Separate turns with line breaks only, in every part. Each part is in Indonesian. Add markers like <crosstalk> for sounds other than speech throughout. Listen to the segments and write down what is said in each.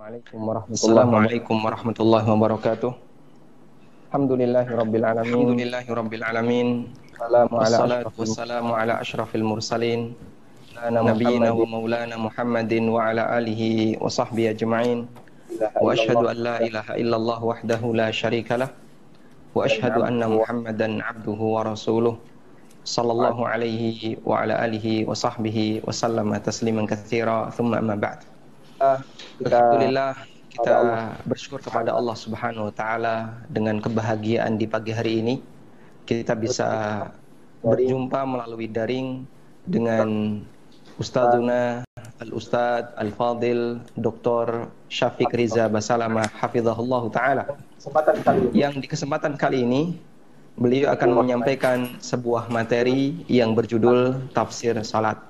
Assalamualaikum warahmatullahi, warahmatullahi wabarakatuh. Alhamdulillahi rabbil alamin. Alhamdulillahi rabbil alamin. Wassalatu wassalamu ala asyrafil mursalin. Nabiyina wa maulana Muhammadin wa ala alihi wa sahbihi ajma'in. Wa ashhadu an la ilaha illallah wahdahu la syarika lah. Wa ashhadu anna Muhammadan abduhu wa rasuluh. Sallallahu alaihi wa ala alihi wa sahbihi wa sallama tasliman katsira. Thumma amma Alhamdulillah kita bersyukur kepada Allah Subhanahu wa taala dengan kebahagiaan di pagi hari ini. Kita bisa berjumpa melalui daring dengan Ustazuna Al-Ustaz Al-Fadil Dr. Syafiq Riza Basalama Hafizahullah Ta'ala. Yang di kesempatan kali ini beliau akan menyampaikan sebuah materi yang berjudul Tafsir Salat.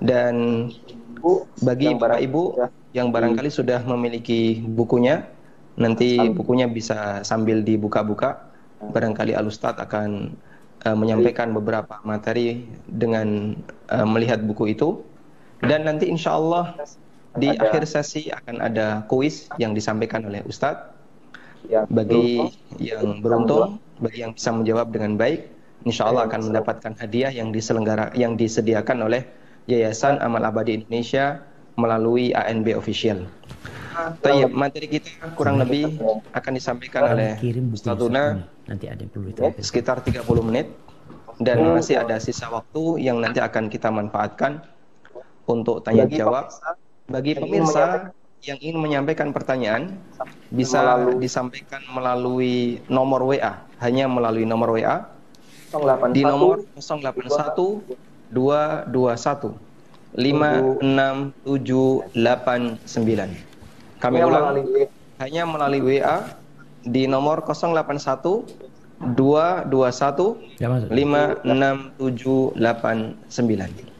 Dan bagi Bapak Ibu ya. yang barangkali sudah memiliki bukunya, nanti bukunya bisa sambil dibuka-buka. Barangkali Alustad akan uh, menyampaikan beberapa materi dengan uh, melihat buku itu. Dan nanti insya Allah di akhir sesi akan ada kuis yang disampaikan oleh Ustadz. Bagi yang beruntung, bagi yang bisa menjawab dengan baik, insya Allah akan mendapatkan hadiah yang diselenggara, yang disediakan oleh Yayasan Amal Abadi Indonesia melalui ANB Official. Tapi materi kita kurang lebih akan disampaikan oleh Ustaz nanti ada perlu sekitar 30 menit. Dan masih ada sisa waktu yang nanti akan kita manfaatkan untuk tanya jawab. Bagi pemirsa yang ingin menyampaikan pertanyaan bisa disampaikan melalui nomor WA, hanya melalui nomor WA di nomor 081 dua dua satu lima enam tujuh delapan sembilan. Kami ulang. hanya melalui WA di nomor 081 221 56789.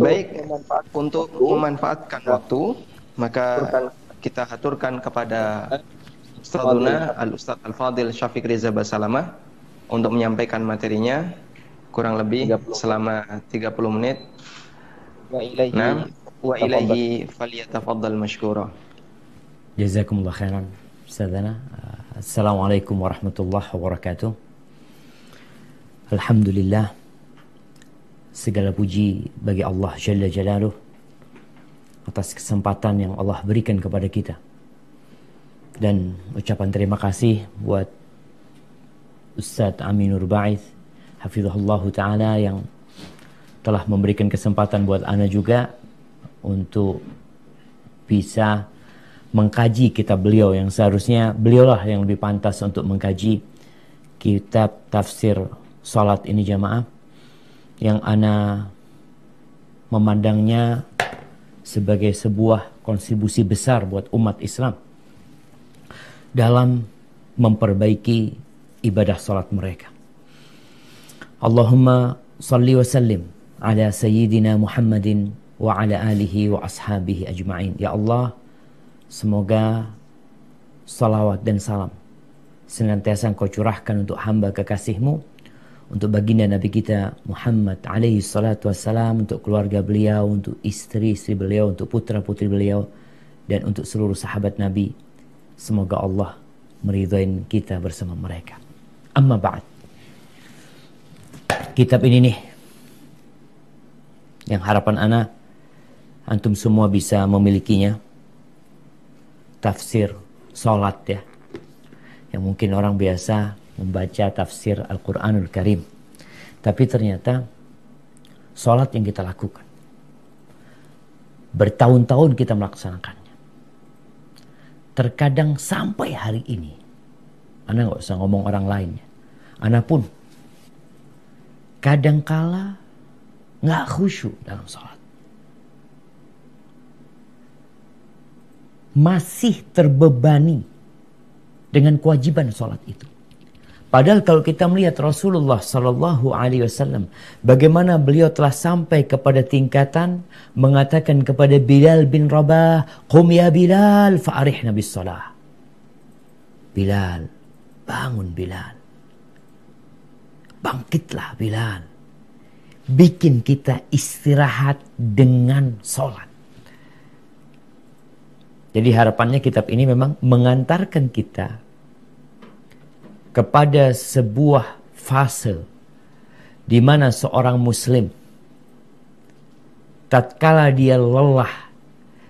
Baik, untuk memanfaatkan waktu, maka kita aturkan kepada Ustazuna Al-Ustaz Al-Fadil Syafiq Riza Basalamah untuk menyampaikan materinya kurang lebih 30. selama 30 menit. Wa ilaihi nah, wa ilaihi falyatafaddal mashkura.
Jazakumullah khairan. Ustazana. Assalamualaikum warahmatullahi wabarakatuh. Alhamdulillah. Segala puji bagi Allah Jalla Jalaluh atas kesempatan yang Allah berikan kepada kita. Dan ucapan terima kasih buat Ustaz Aminur Ba'ith hafizahullah taala yang telah memberikan kesempatan buat ana juga untuk bisa mengkaji kitab beliau yang seharusnya beliaulah yang lebih pantas untuk mengkaji kitab tafsir salat ini jamaah yang ana memandangnya sebagai sebuah kontribusi besar buat umat Islam dalam memperbaiki ibadah salat mereka. Allahumma salli wa sallim ala sayyidina Muhammadin wa ala alihi wa ashabihi ajma'in. Ya Allah, semoga salawat dan salam senantiasa engkau curahkan untuk hamba kekasihmu, untuk baginda Nabi kita Muhammad alaihi salatu wassalam, untuk keluarga beliau, untuk istri-istri beliau, untuk putra-putri beliau, dan untuk seluruh sahabat Nabi. Semoga Allah meridhoin kita bersama mereka. Amma ba'd kitab ini nih. Yang harapan anak antum semua bisa memilikinya. Tafsir salat ya. Yang mungkin orang biasa membaca tafsir Al-Quranul Karim. Tapi ternyata salat yang kita lakukan. Bertahun-tahun kita melaksanakannya. Terkadang sampai hari ini Anda nggak usah ngomong orang lainnya Anda pun kadangkala nggak khusyuk dalam sholat. Masih terbebani dengan kewajiban sholat itu. Padahal kalau kita melihat Rasulullah Sallallahu Alaihi Wasallam, bagaimana beliau telah sampai kepada tingkatan mengatakan kepada Bilal bin Rabah, "Qum ya Bilal, fa'arih nabi salah." Bilal, bangun Bilal. Bangkitlah Bilal. Bikin kita istirahat dengan sholat. Jadi harapannya kitab ini memang mengantarkan kita kepada sebuah fase di mana seorang muslim tatkala dia lelah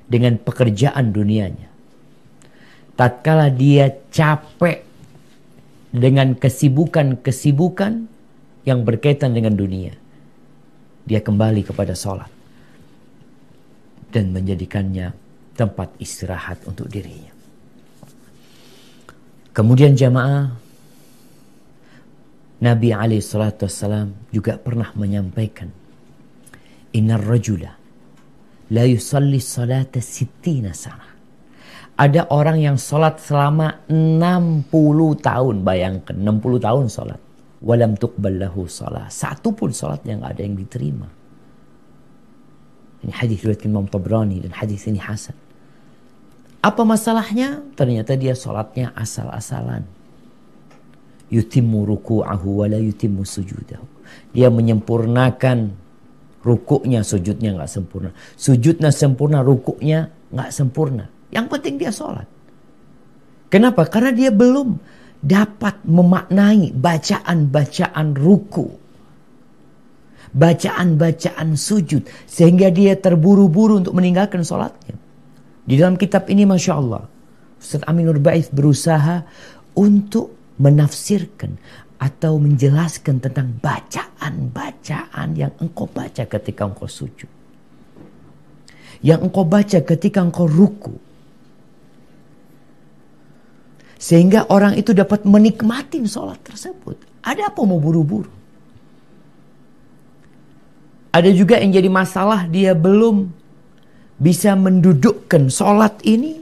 dengan pekerjaan dunianya tatkala dia capek dengan kesibukan-kesibukan yang berkaitan dengan dunia dia kembali kepada sholat dan menjadikannya tempat istirahat untuk dirinya. Kemudian jamaah Nabi alaihi salatu wassalam juga pernah menyampaikan Innar rajula la yusalli salata sittina sana. Ada orang yang sholat selama 60 tahun. Bayangkan 60 tahun sholat. Walam tuqbal lahu salat. Satu pun sholat yang ada yang diterima. Ini hadis riwayat Imam Tabrani dan hadis ini hasan. Apa masalahnya? Ternyata dia sholatnya asal-asalan. Yutimmu ruku'ahu wa la yutimmu sujudahu. Dia menyempurnakan rukuknya, sujudnya nggak sempurna. Sujudnya sempurna, rukuknya nggak sempurna. Yang penting dia sholat. Kenapa? Karena dia belum dapat memaknai bacaan-bacaan ruku. Bacaan-bacaan sujud. Sehingga dia terburu-buru untuk meninggalkan sholatnya. Di dalam kitab ini Masya Allah. Ustaz Amin Nurbaiz berusaha untuk menafsirkan atau menjelaskan tentang bacaan-bacaan yang engkau baca ketika engkau sujud. Yang engkau baca ketika engkau ruku. Sehingga orang itu dapat menikmati sholat tersebut. Ada apa mau buru-buru? Ada juga yang jadi masalah dia belum bisa mendudukkan sholat ini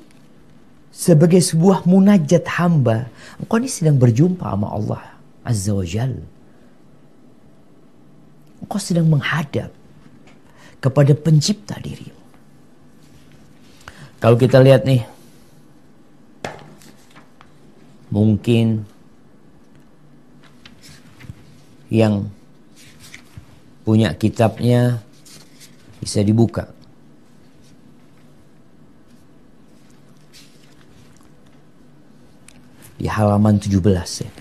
sebagai sebuah munajat hamba. Engkau ini sedang berjumpa sama Allah Azza wa Jal. Engkau sedang menghadap kepada pencipta dirimu. Kalau kita lihat nih, mungkin yang punya kitabnya bisa dibuka. di halaman 17 ya.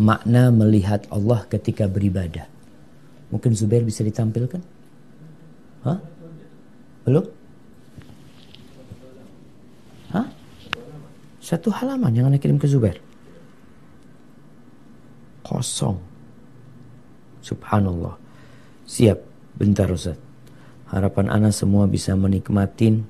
Makna melihat Allah ketika beribadah. Mungkin Zubair bisa ditampilkan? Hah? Belum? Hah? Satu halaman yang anda kirim ke Zubair. Kosong. Subhanallah. Siap. Bentar Ustaz. Harapan anak semua bisa menikmatin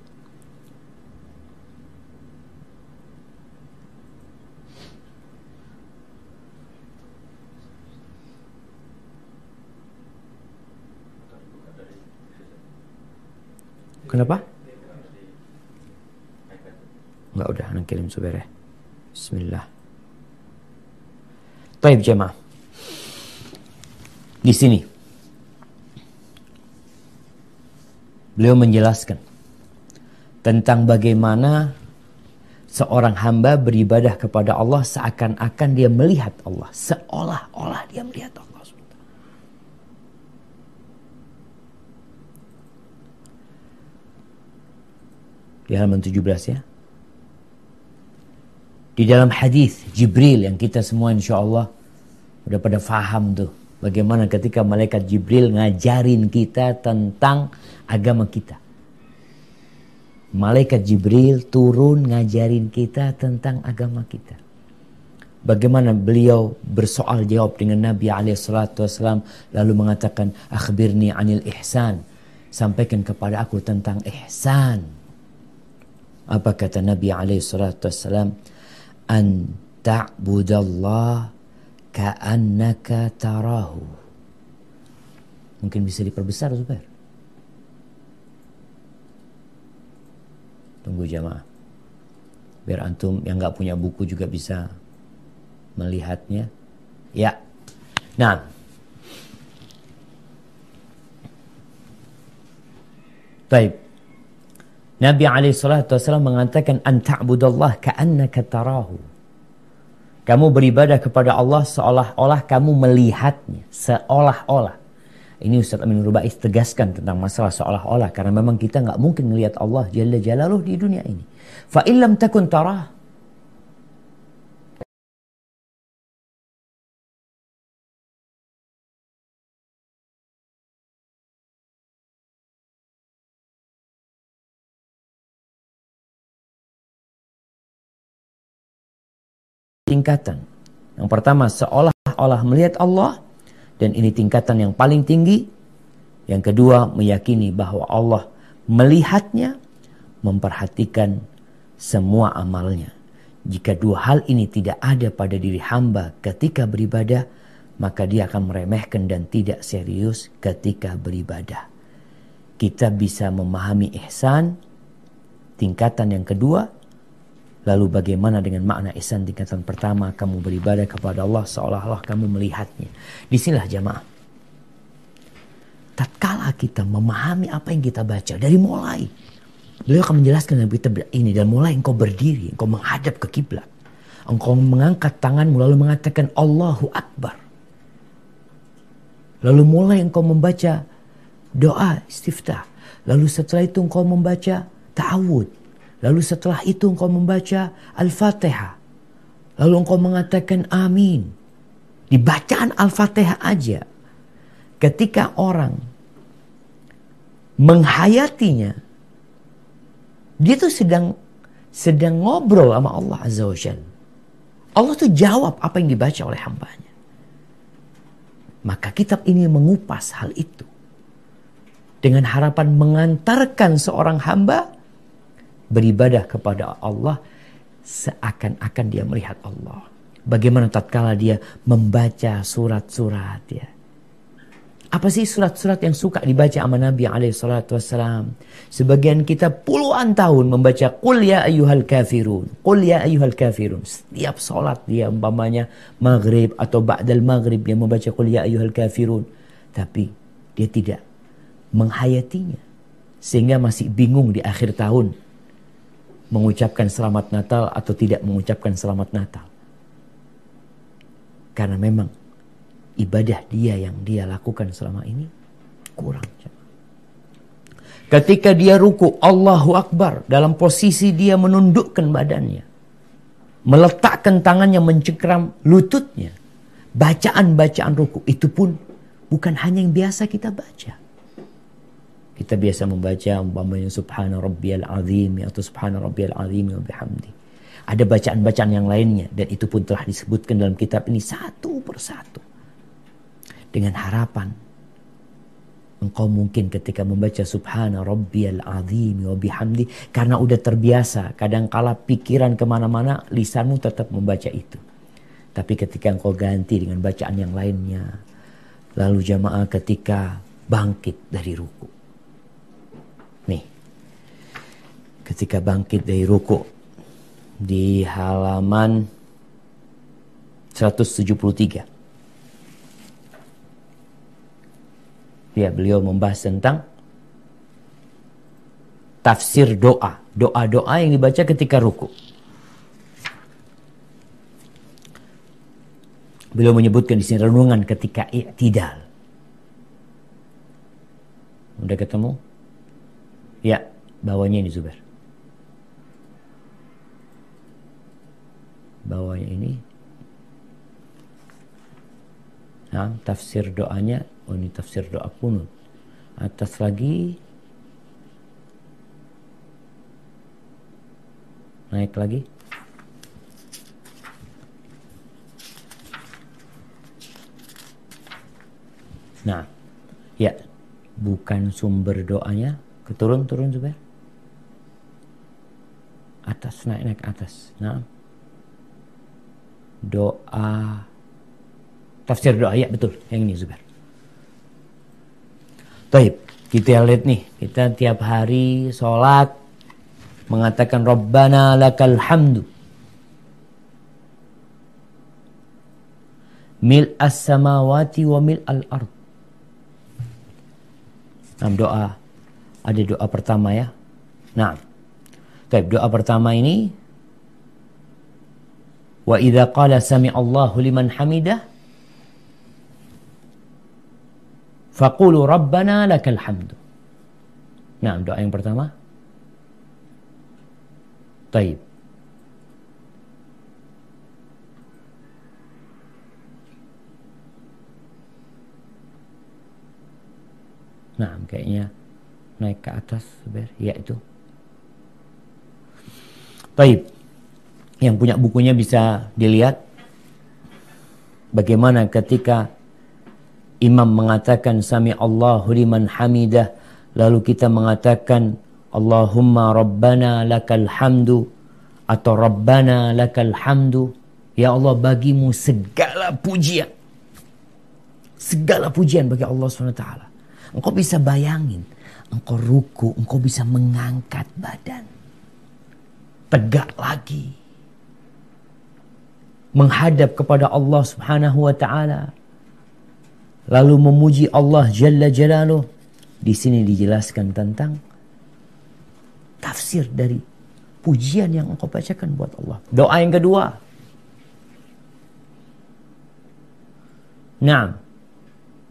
Kenapa? Enggak udah, anak kirim subere. Bismillah. Taib jemaah. Di sini. Beliau menjelaskan tentang bagaimana seorang hamba beribadah kepada Allah seakan-akan dia melihat Allah, seolah-olah dia melihat Allah. di halaman 17 ya. Di dalam hadis Jibril yang kita semua insya Allah udah pada faham tuh. Bagaimana ketika malaikat Jibril ngajarin kita tentang agama kita. Malaikat Jibril turun ngajarin kita tentang agama kita. Bagaimana beliau bersoal jawab dengan Nabi SAW lalu mengatakan akhbirni anil ihsan. Sampaikan kepada aku tentang ihsan apa kata Nabi wassalam? An ta'budallah ka'annaka tarahu. Mungkin bisa diperbesar Zubair. Tunggu jamaah. Biar antum yang nggak punya buku juga bisa melihatnya. Ya. Nah. Baik. Nabi SAW mengatakan anta'budallah ka'annaka tarahu. Kamu beribadah kepada Allah seolah-olah kamu melihatnya. Seolah-olah. Ini Ustaz Amin Rubais tegaskan tentang masalah seolah-olah karena memang kita nggak mungkin melihat Allah Jalla Jalaluh di dunia ini. Fa illam takun tarah tingkatan. Yang pertama seolah-olah melihat Allah dan ini tingkatan yang paling tinggi. Yang kedua meyakini bahwa Allah melihatnya, memperhatikan semua amalnya. Jika dua hal ini tidak ada pada diri hamba ketika beribadah, maka dia akan meremehkan dan tidak serius ketika beribadah. Kita bisa memahami ihsan, tingkatan yang kedua, Lalu bagaimana dengan makna ihsan tingkatan pertama kamu beribadah kepada Allah seolah-olah kamu melihatnya. Di sinilah jamaah. Tatkala kita memahami apa yang kita baca dari mulai. Beliau akan menjelaskan dalam kitab ini dan mulai engkau berdiri, engkau menghadap ke kiblat. Engkau mengangkat tanganmu lalu mengatakan Allahu Akbar. Lalu mulai engkau membaca doa istiftah. Lalu setelah itu engkau membaca ta'awud Lalu setelah itu engkau membaca Al-Fatihah. Lalu engkau mengatakan amin. Di bacaan Al-Fatihah aja. Ketika orang menghayatinya. Dia tuh sedang sedang ngobrol sama Allah Azza wa Jalla. Allah tuh jawab apa yang dibaca oleh hambanya. Maka kitab ini mengupas hal itu. Dengan harapan mengantarkan seorang hamba beribadah kepada Allah seakan-akan dia melihat Allah. Bagaimana tatkala dia membaca surat-surat ya. Apa sih surat-surat yang suka dibaca sama Nabi alaihi salatu wassalam? Sebagian kita puluhan tahun membaca Qul ya ayyuhal kafirun. Qul ya ayyuhal kafirun. Setiap salat dia umpamanya maghrib atau ba'dal maghrib dia membaca Qul ya ayyuhal kafirun. Tapi dia tidak menghayatinya. Sehingga masih bingung di akhir tahun mengucapkan selamat Natal atau tidak mengucapkan selamat Natal. Karena memang ibadah dia yang dia lakukan selama ini kurang. Ketika dia ruku Allahu Akbar dalam posisi dia menundukkan badannya. Meletakkan tangannya mencekram lututnya. Bacaan-bacaan ruku itu pun bukan hanya yang biasa kita baca. Kita biasa membaca umpamanya subhana rabbiyal azim atau subhana rabbiyal azim wa bihamdi. Ada bacaan-bacaan yang lainnya dan itu pun telah disebutkan dalam kitab ini satu persatu. Dengan harapan engkau mungkin ketika membaca subhana rabbiyal azim wa bihamdi karena udah terbiasa kadang kala pikiran ke mana-mana lisanmu tetap membaca itu tapi ketika engkau ganti dengan bacaan yang lainnya lalu jamaah ketika bangkit dari ruku ketika bangkit dari ruku di halaman 173. Ya, beliau membahas tentang tafsir doa, doa-doa yang dibaca ketika ruku. Beliau menyebutkan di sini renungan ketika i'tidal. Udah ketemu? Ya, bawahnya ini Zubair. Bawahnya ini. Nah, tafsir doanya oh ini tafsir doa kunut. Atas lagi naik lagi. Nah ya bukan sumber doanya keturun turun Zubair. Atas naik naik atas. Nah doa tafsir doa ya betul yang ini Zubair. Taib, kita lihat nih, kita tiap hari sholat mengatakan Rabbana lakal hamdu. Mil as-samawati wa mil al-ard. Nah, doa. Ada doa pertama ya. Nah, Taib, doa pertama ini Wa idza qala sami Allahu liman hamidah Faqulu rabbana lakal hamdu. Nah, doa yang pertama. Taib. Nah, kayaknya naik ke atas, ya itu. Yang punya bukunya bisa dilihat. Bagaimana ketika imam mengatakan sami Allahu liman hamidah lalu kita mengatakan Allahumma rabbana lakal hamdu atau rabbana lakal hamdu. Ya Allah bagimu segala pujian. Segala pujian bagi Allah SWT engkau bisa bayangin engkau ruku engkau bisa mengangkat badan. Tegak lagi menghadap kepada Allah Subhanahu wa taala. Lalu memuji Allah Jalla Jalaluh. Di sini dijelaskan tentang tafsir dari pujian yang engkau bacakan buat Allah. Doa yang kedua. Nah,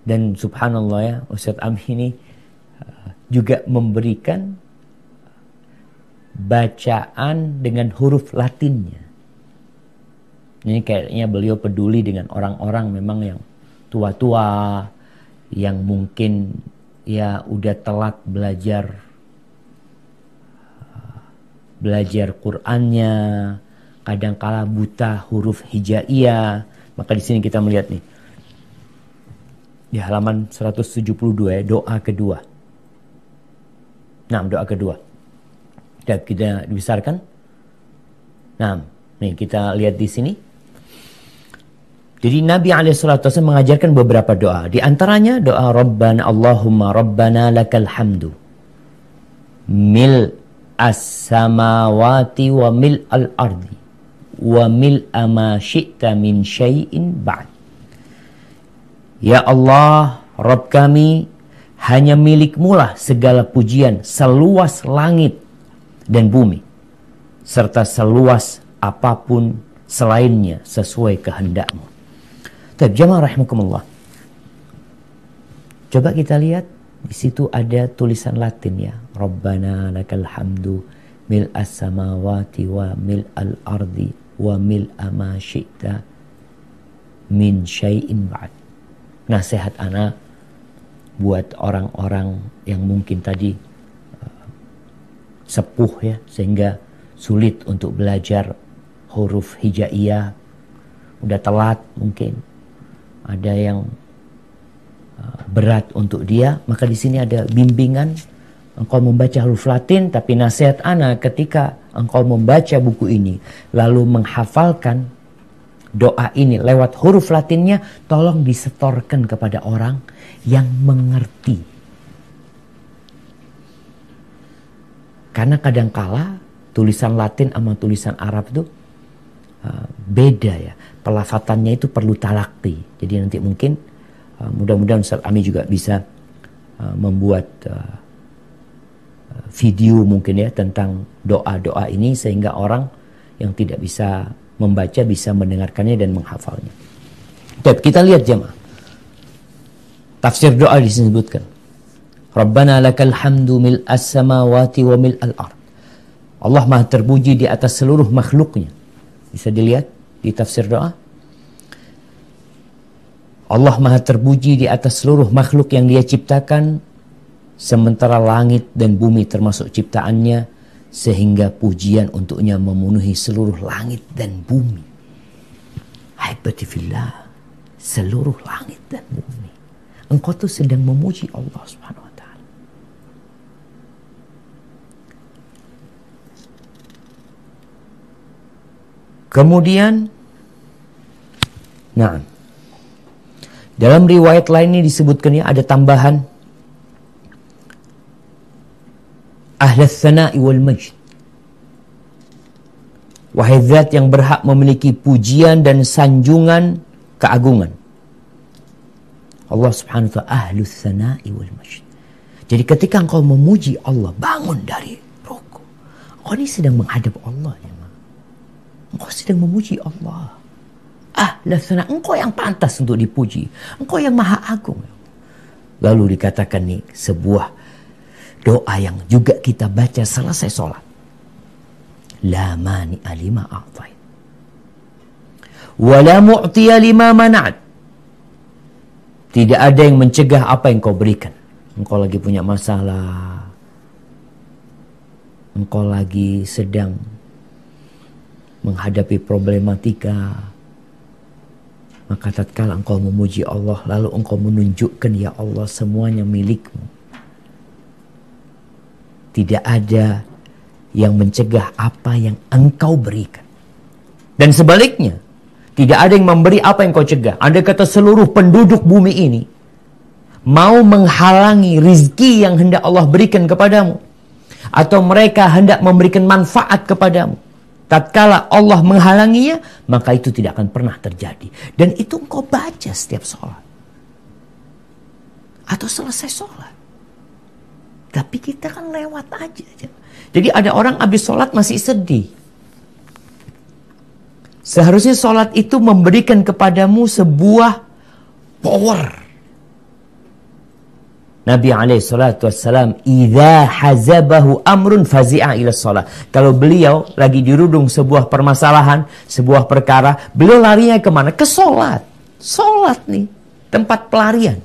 dan subhanallah ya, Ustaz Amhi ini uh, juga memberikan bacaan dengan huruf latinnya. Ini kayaknya beliau peduli dengan orang-orang memang yang tua-tua yang mungkin ya udah telat belajar belajar Qur'annya, kadang-kala buta huruf hijaiyah. Maka di sini kita melihat nih di halaman 172 ya, doa kedua. Nah, doa kedua. Dan kita dibesarkan. Nah, nih kita lihat di sini. Jadi Nabi SAW mengajarkan beberapa doa. Di antaranya doa Rabbana Allahumma Rabbana lakal hamdu. Mil as-samawati wa mil al-ardi. Wa mil ama syi'ta min syai'in ba'd. Ya Allah, Rabb kami, hanya milikmulah segala pujian seluas langit dan bumi. Serta seluas apa pun selainnya sesuai kehendakmu. Tapi jamaah rahimakumullah. Coba kita lihat di situ ada tulisan Latin ya. Rabbana lakal hamdu mil as-samawati wa mil al-ardi wa mil ma syi'ta min syai'in ba'd. Nasihat anak buat orang-orang yang mungkin tadi uh, sepuh ya sehingga sulit untuk belajar huruf hijaiyah udah telat mungkin ada yang uh, berat untuk dia, maka di sini ada bimbingan engkau membaca huruf Latin tapi nasihat anak ketika engkau membaca buku ini lalu menghafalkan doa ini lewat huruf Latinnya tolong disetorkan kepada orang yang mengerti. Karena kadangkala tulisan Latin sama tulisan Arab itu uh, beda ya pelafatannya itu perlu talakti. Jadi nanti mungkin uh, mudah-mudahan Ustaz Ami juga bisa uh, membuat uh, video mungkin ya tentang doa-doa ini sehingga orang yang tidak bisa membaca bisa mendengarkannya dan menghafalnya. Tapi kita lihat jemaah. Tafsir doa disebutkan. Rabbana lakal hamdu mil as-samawati wa mil al-ard. Allah maha terpuji di atas seluruh makhluknya. Bisa dilihat di tafsir doa. Allah maha terpuji di atas seluruh makhluk yang dia ciptakan sementara langit dan bumi termasuk ciptaannya sehingga pujian untuknya memenuhi seluruh langit dan bumi. Haibatifillah, seluruh langit dan bumi. Engkau tuh sedang memuji Allah Subhanahu wa taala. Kemudian Nah, dalam riwayat lain ini disebutkan ya ada tambahan ahlas sana'i wal majd. Wahai zat yang berhak memiliki pujian dan sanjungan keagungan. Allah subhanahu wa ta'ala ahlus sana'i wal majd. Jadi ketika engkau memuji Allah, bangun dari rukuk. Engkau ini sedang menghadap Allah. Ya, engkau sedang memuji Allah. Ah, lasana engkau yang pantas untuk dipuji. Engkau yang maha agung. Lalu dikatakan nih sebuah doa yang juga kita baca selesai sholat. La mani alima a'tait. Wa la mu'tiya lima mana'at. Tidak ada yang mencegah apa yang kau berikan. Engkau lagi punya masalah. Engkau lagi sedang menghadapi problematika. Maka tatkala engkau memuji Allah, lalu engkau menunjukkan ya Allah semuanya milikmu. Tidak ada yang mencegah apa yang engkau berikan. Dan sebaliknya, tidak ada yang memberi apa yang kau cegah. Ada kata seluruh penduduk bumi ini mau menghalangi rizki yang hendak Allah berikan kepadamu. Atau mereka hendak memberikan manfaat kepadamu tatkala Allah menghalanginya, maka itu tidak akan pernah terjadi. Dan itu engkau baca setiap sholat. Atau selesai sholat. Tapi kita kan lewat aja. Jadi ada orang habis sholat masih sedih. Seharusnya sholat itu memberikan kepadamu sebuah power Nabi alaihi salatu wassalam idza hazabahu amrun fazi'a ila shalah. Kalau beliau lagi dirudung sebuah permasalahan, sebuah perkara, beliau larinya ke mana? Ke salat. Salat nih, tempat pelarian.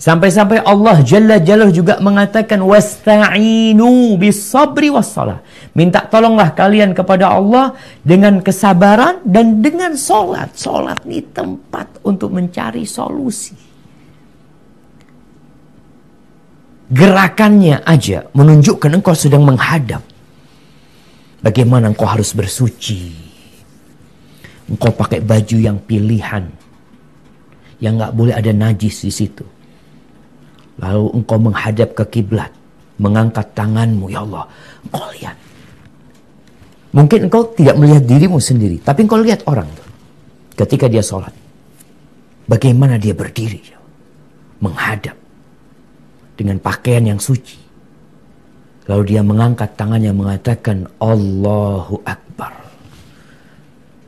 Sampai-sampai Allah Jalla Jalla juga mengatakan wasta'inu bis sabri was salah. Minta tolonglah kalian kepada Allah dengan kesabaran dan dengan salat. Salat nih tempat untuk mencari solusi. Gerakannya aja menunjukkan engkau sedang menghadap. Bagaimana engkau harus bersuci. Engkau pakai baju yang pilihan. Yang nggak boleh ada najis di situ. Lalu engkau menghadap ke kiblat, mengangkat tanganmu, ya Allah. Engkau lihat. Mungkin engkau tidak melihat dirimu sendiri, tapi engkau lihat orang ketika dia sholat. Bagaimana dia berdiri, ya menghadap dengan pakaian yang suci. Lalu dia mengangkat tangannya mengatakan Allahu Akbar.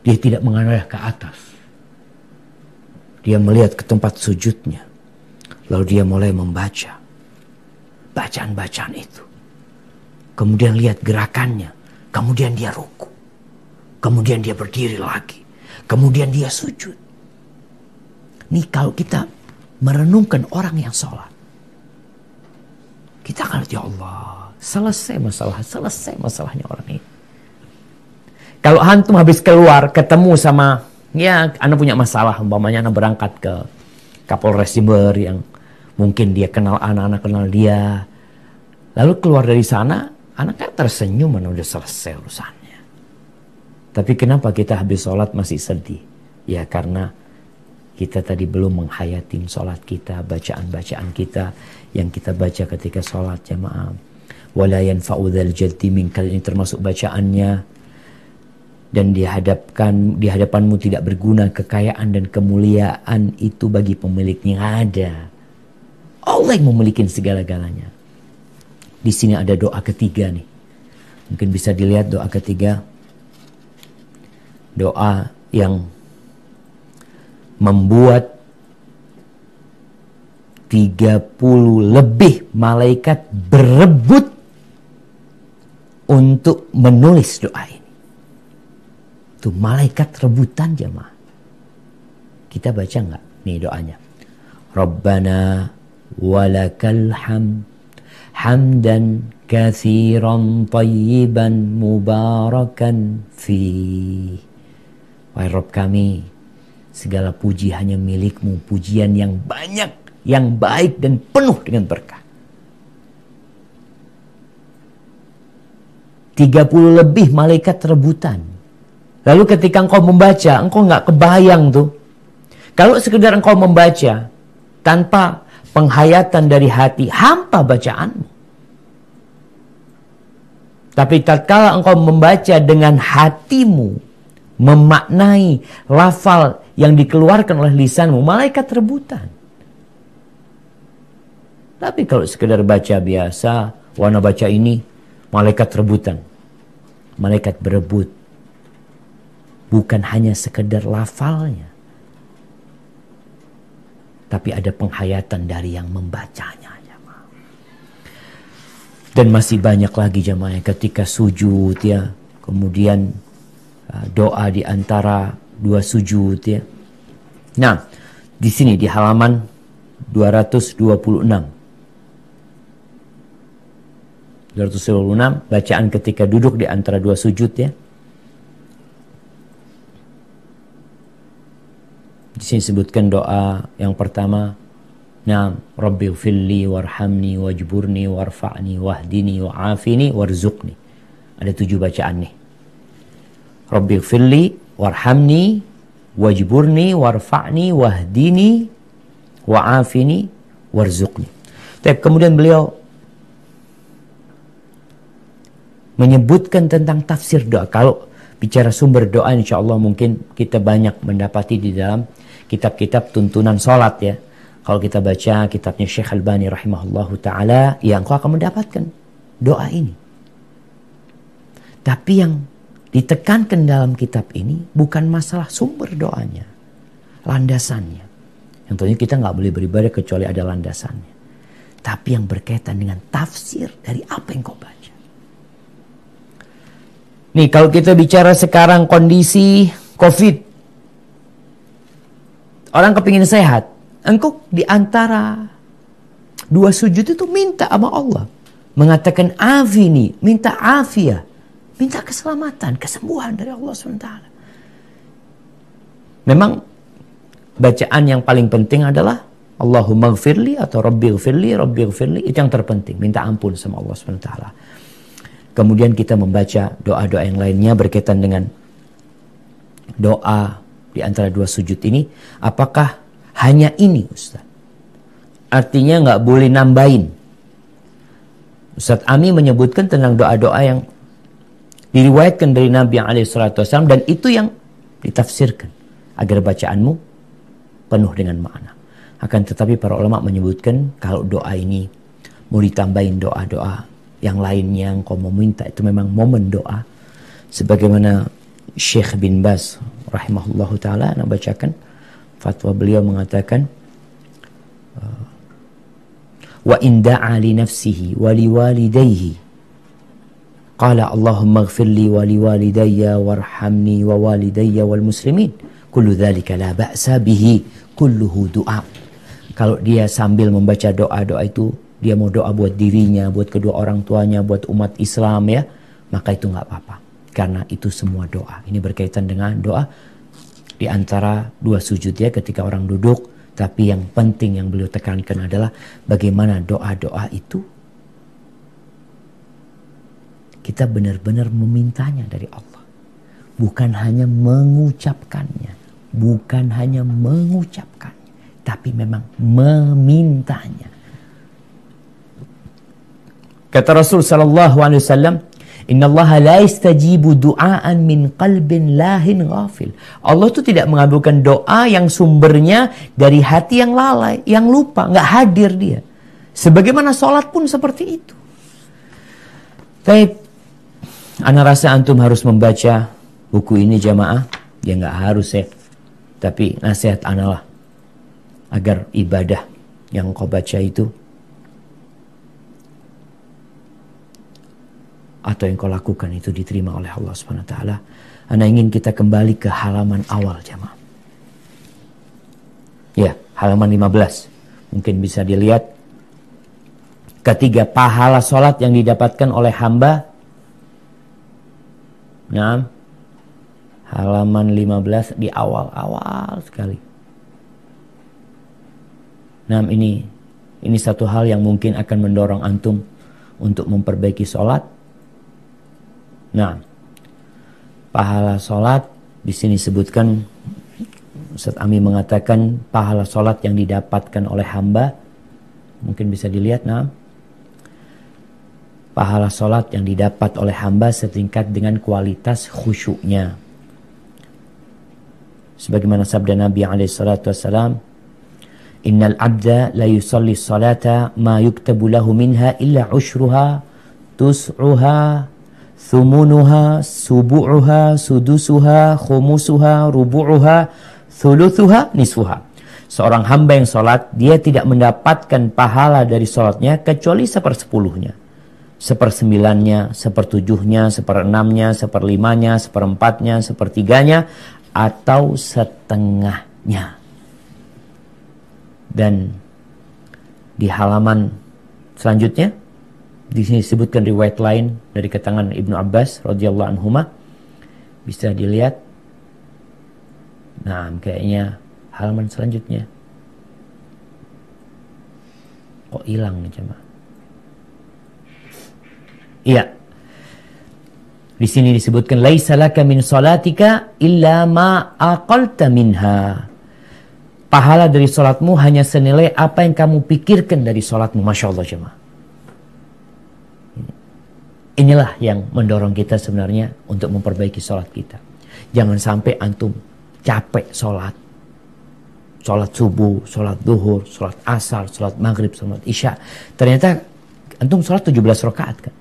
Dia tidak mengarah ke atas. Dia melihat ke tempat sujudnya. Lalu dia mulai membaca bacaan-bacaan itu. Kemudian lihat gerakannya. Kemudian dia ruku. Kemudian dia berdiri lagi. Kemudian dia sujud. Nih kalau kita merenungkan orang yang sholat. Kita akan ya Allah, selesai masalah, selesai masalahnya orang ini. Kalau hantum habis keluar ketemu sama ya anda punya masalah umpamanya anda berangkat ke Kapolres Jember yang mungkin dia kenal anak-anak kenal dia. Lalu keluar dari sana anaknya tersenyum mana udah selesai urusannya. Tapi kenapa kita habis sholat masih sedih? Ya karena kita tadi belum menghayatin sholat kita bacaan-bacaan kita yang kita baca ketika sholat jamaah. Wala yanfa'udzal jaddi minkal ini termasuk bacaannya dan dihadapkan di hadapanmu tidak berguna kekayaan dan kemuliaan itu bagi pemiliknya ada. Allah yang memiliki segala-galanya. Di sini ada doa ketiga nih. Mungkin bisa dilihat doa ketiga. Doa yang membuat 30 lebih malaikat berebut untuk menulis doa ini. Itu malaikat rebutan jemaah. Kita baca nggak nih doanya? Rabbana walakal ham hamdan kathiran tayyiban mubarakan fi. Wahai Rabb kami, segala puji hanya milikmu, pujian yang banyak yang baik dan penuh dengan berkah. 30 lebih malaikat rebutan. Lalu ketika engkau membaca, engkau nggak kebayang tuh. Kalau sekedar engkau membaca tanpa penghayatan dari hati, hampa bacaanmu. Tapi tatkala engkau membaca dengan hatimu, memaknai lafal yang dikeluarkan oleh lisanmu, malaikat rebutan. Tapi kalau sekedar baca biasa, warna baca ini, malaikat rebutan. Malaikat berebut. Bukan hanya sekedar lafalnya. tapi ada penghayatan dari yang membacanya. Dan masih banyak lagi jamaah ketika sujud ya, kemudian uh, doa di antara dua sujud ya. Nah, di sini di halaman 226. 226 bacaan ketika duduk di antara dua sujud ya. Di sini sebutkan doa yang pertama. Nah, Rabbi ufilli warhamni wajburni warfa'ni wahdini wa'afini warzuqni. Ada tujuh bacaan nih. Rabbi ufilli warhamni wajburni warfa'ni wahdini wa'afini warzuqni. Tapi kemudian beliau menyebutkan tentang tafsir doa. Kalau bicara sumber doa insya Allah mungkin kita banyak mendapati di dalam kitab-kitab tuntunan sholat ya. Kalau kita baca kitabnya Syekh Albani rahimahullahu taala, ya engkau akan mendapatkan doa ini. Tapi yang ditekankan dalam kitab ini bukan masalah sumber doanya, landasannya. Yang tentunya kita nggak boleh beribadah kecuali ada landasannya. Tapi yang berkaitan dengan tafsir dari apa yang kau baca. Nih kalau kita bicara sekarang kondisi COVID, Orang kepingin sehat. Engkau di antara dua sujud itu minta sama Allah. Mengatakan afini, minta afia. Minta keselamatan, kesembuhan dari Allah SWT. Memang bacaan yang paling penting adalah Allahumma gfirli atau Rabbi gfirli, Rabbi gfirli. Itu yang terpenting. Minta ampun sama Allah SWT. Kemudian kita membaca doa-doa yang lainnya berkaitan dengan doa di antara dua sujud ini, apakah hanya ini Ustaz? Artinya nggak boleh nambahin. Ustaz Ami menyebutkan tentang doa-doa yang diriwayatkan dari Nabi alaihissalam dan itu yang ditafsirkan agar bacaanmu penuh dengan makna. Akan tetapi para ulama menyebutkan kalau doa ini mau ditambahin doa-doa yang lainnya yang kau meminta itu memang momen doa. Sebagaimana Syekh bin Bas rahimahullahu taala nak bacakan fatwa beliau mengatakan uh, wa in da'a li nafsihi wa li walidayhi qala Allahumma ighfir li wa li walidayya warhamni wa walidayya wal muslimin kullu la ba'sa bihi kulluhu du'a. Kalau dia sambil membaca doa-doa itu dia mau doa buat dirinya, buat kedua orang tuanya, buat umat Islam ya, maka itu nggak apa-apa. Karena itu semua doa. Ini berkaitan dengan doa di antara dua sujud ya ketika orang duduk. Tapi yang penting yang beliau tekankan adalah bagaimana doa-doa itu kita benar-benar memintanya dari Allah. Bukan hanya mengucapkannya. Bukan hanya mengucapkannya. Tapi memang memintanya. Kata Rasul sallallahu alaihi wasallam, Inna Allah la istajibu du'aan min qalbin lahin ghafil. Allah itu tidak mengabulkan doa yang sumbernya dari hati yang lalai, yang lupa, nggak hadir dia. Sebagaimana sholat pun seperti itu. Tapi, Ana rasa antum harus membaca buku ini jamaah. Ya nggak harus ya. Tapi nasihat ana lah. Agar ibadah yang kau baca itu atau yang kau lakukan itu diterima oleh Allah Subhanahu wa taala. Anda ingin kita kembali ke halaman awal jemaah. Ya, halaman 15. Mungkin bisa dilihat ketiga pahala solat yang didapatkan oleh hamba. Nah, halaman 15 di awal-awal sekali. Nah, ini ini satu hal yang mungkin akan mendorong antum untuk memperbaiki solat Nah, pahala sholat di sini sebutkan Ustaz Ami mengatakan pahala sholat yang didapatkan oleh hamba mungkin bisa dilihat nah. Pahala sholat yang didapat oleh hamba setingkat dengan kualitas khusyuknya. Sebagaimana sabda Nabi alaihissalatu wassalam innal abda la yusalli salata ma yuktabu lahu minha illa ushruha tus'uha thumunuha, subu'uha, sudusuha, khumusuha, rubu'uha, thuluthuha, nisfuha. seorang hamba yang sholat, dia tidak mendapatkan pahala dari sholatnya kecuali sepersepuluhnya. Sepersembilannya, sepertujuhnya, seperenamnya, seperlimanya, seperempatnya, sepertiganya, atau setengahnya. Dan di halaman selanjutnya, di sini disebutkan riwayat lain dari ketangan Ibnu Abbas radhiyallahu anhu bisa dilihat. Nah, kayaknya halaman selanjutnya. Kok hilang nih jemaah? Iya. Di sini disebutkan laisa laka min salatika illa ma aqalta minha. Pahala dari salatmu hanya senilai apa yang kamu pikirkan dari salatmu. Masya Allah jemaah. Inilah yang mendorong kita sebenarnya untuk memperbaiki salat kita. Jangan sampai antum capek salat sholat subuh, sholat duhur, sholat asar, sholat maghrib, sholat isya. Ternyata antum sholat 17 rakaat kan.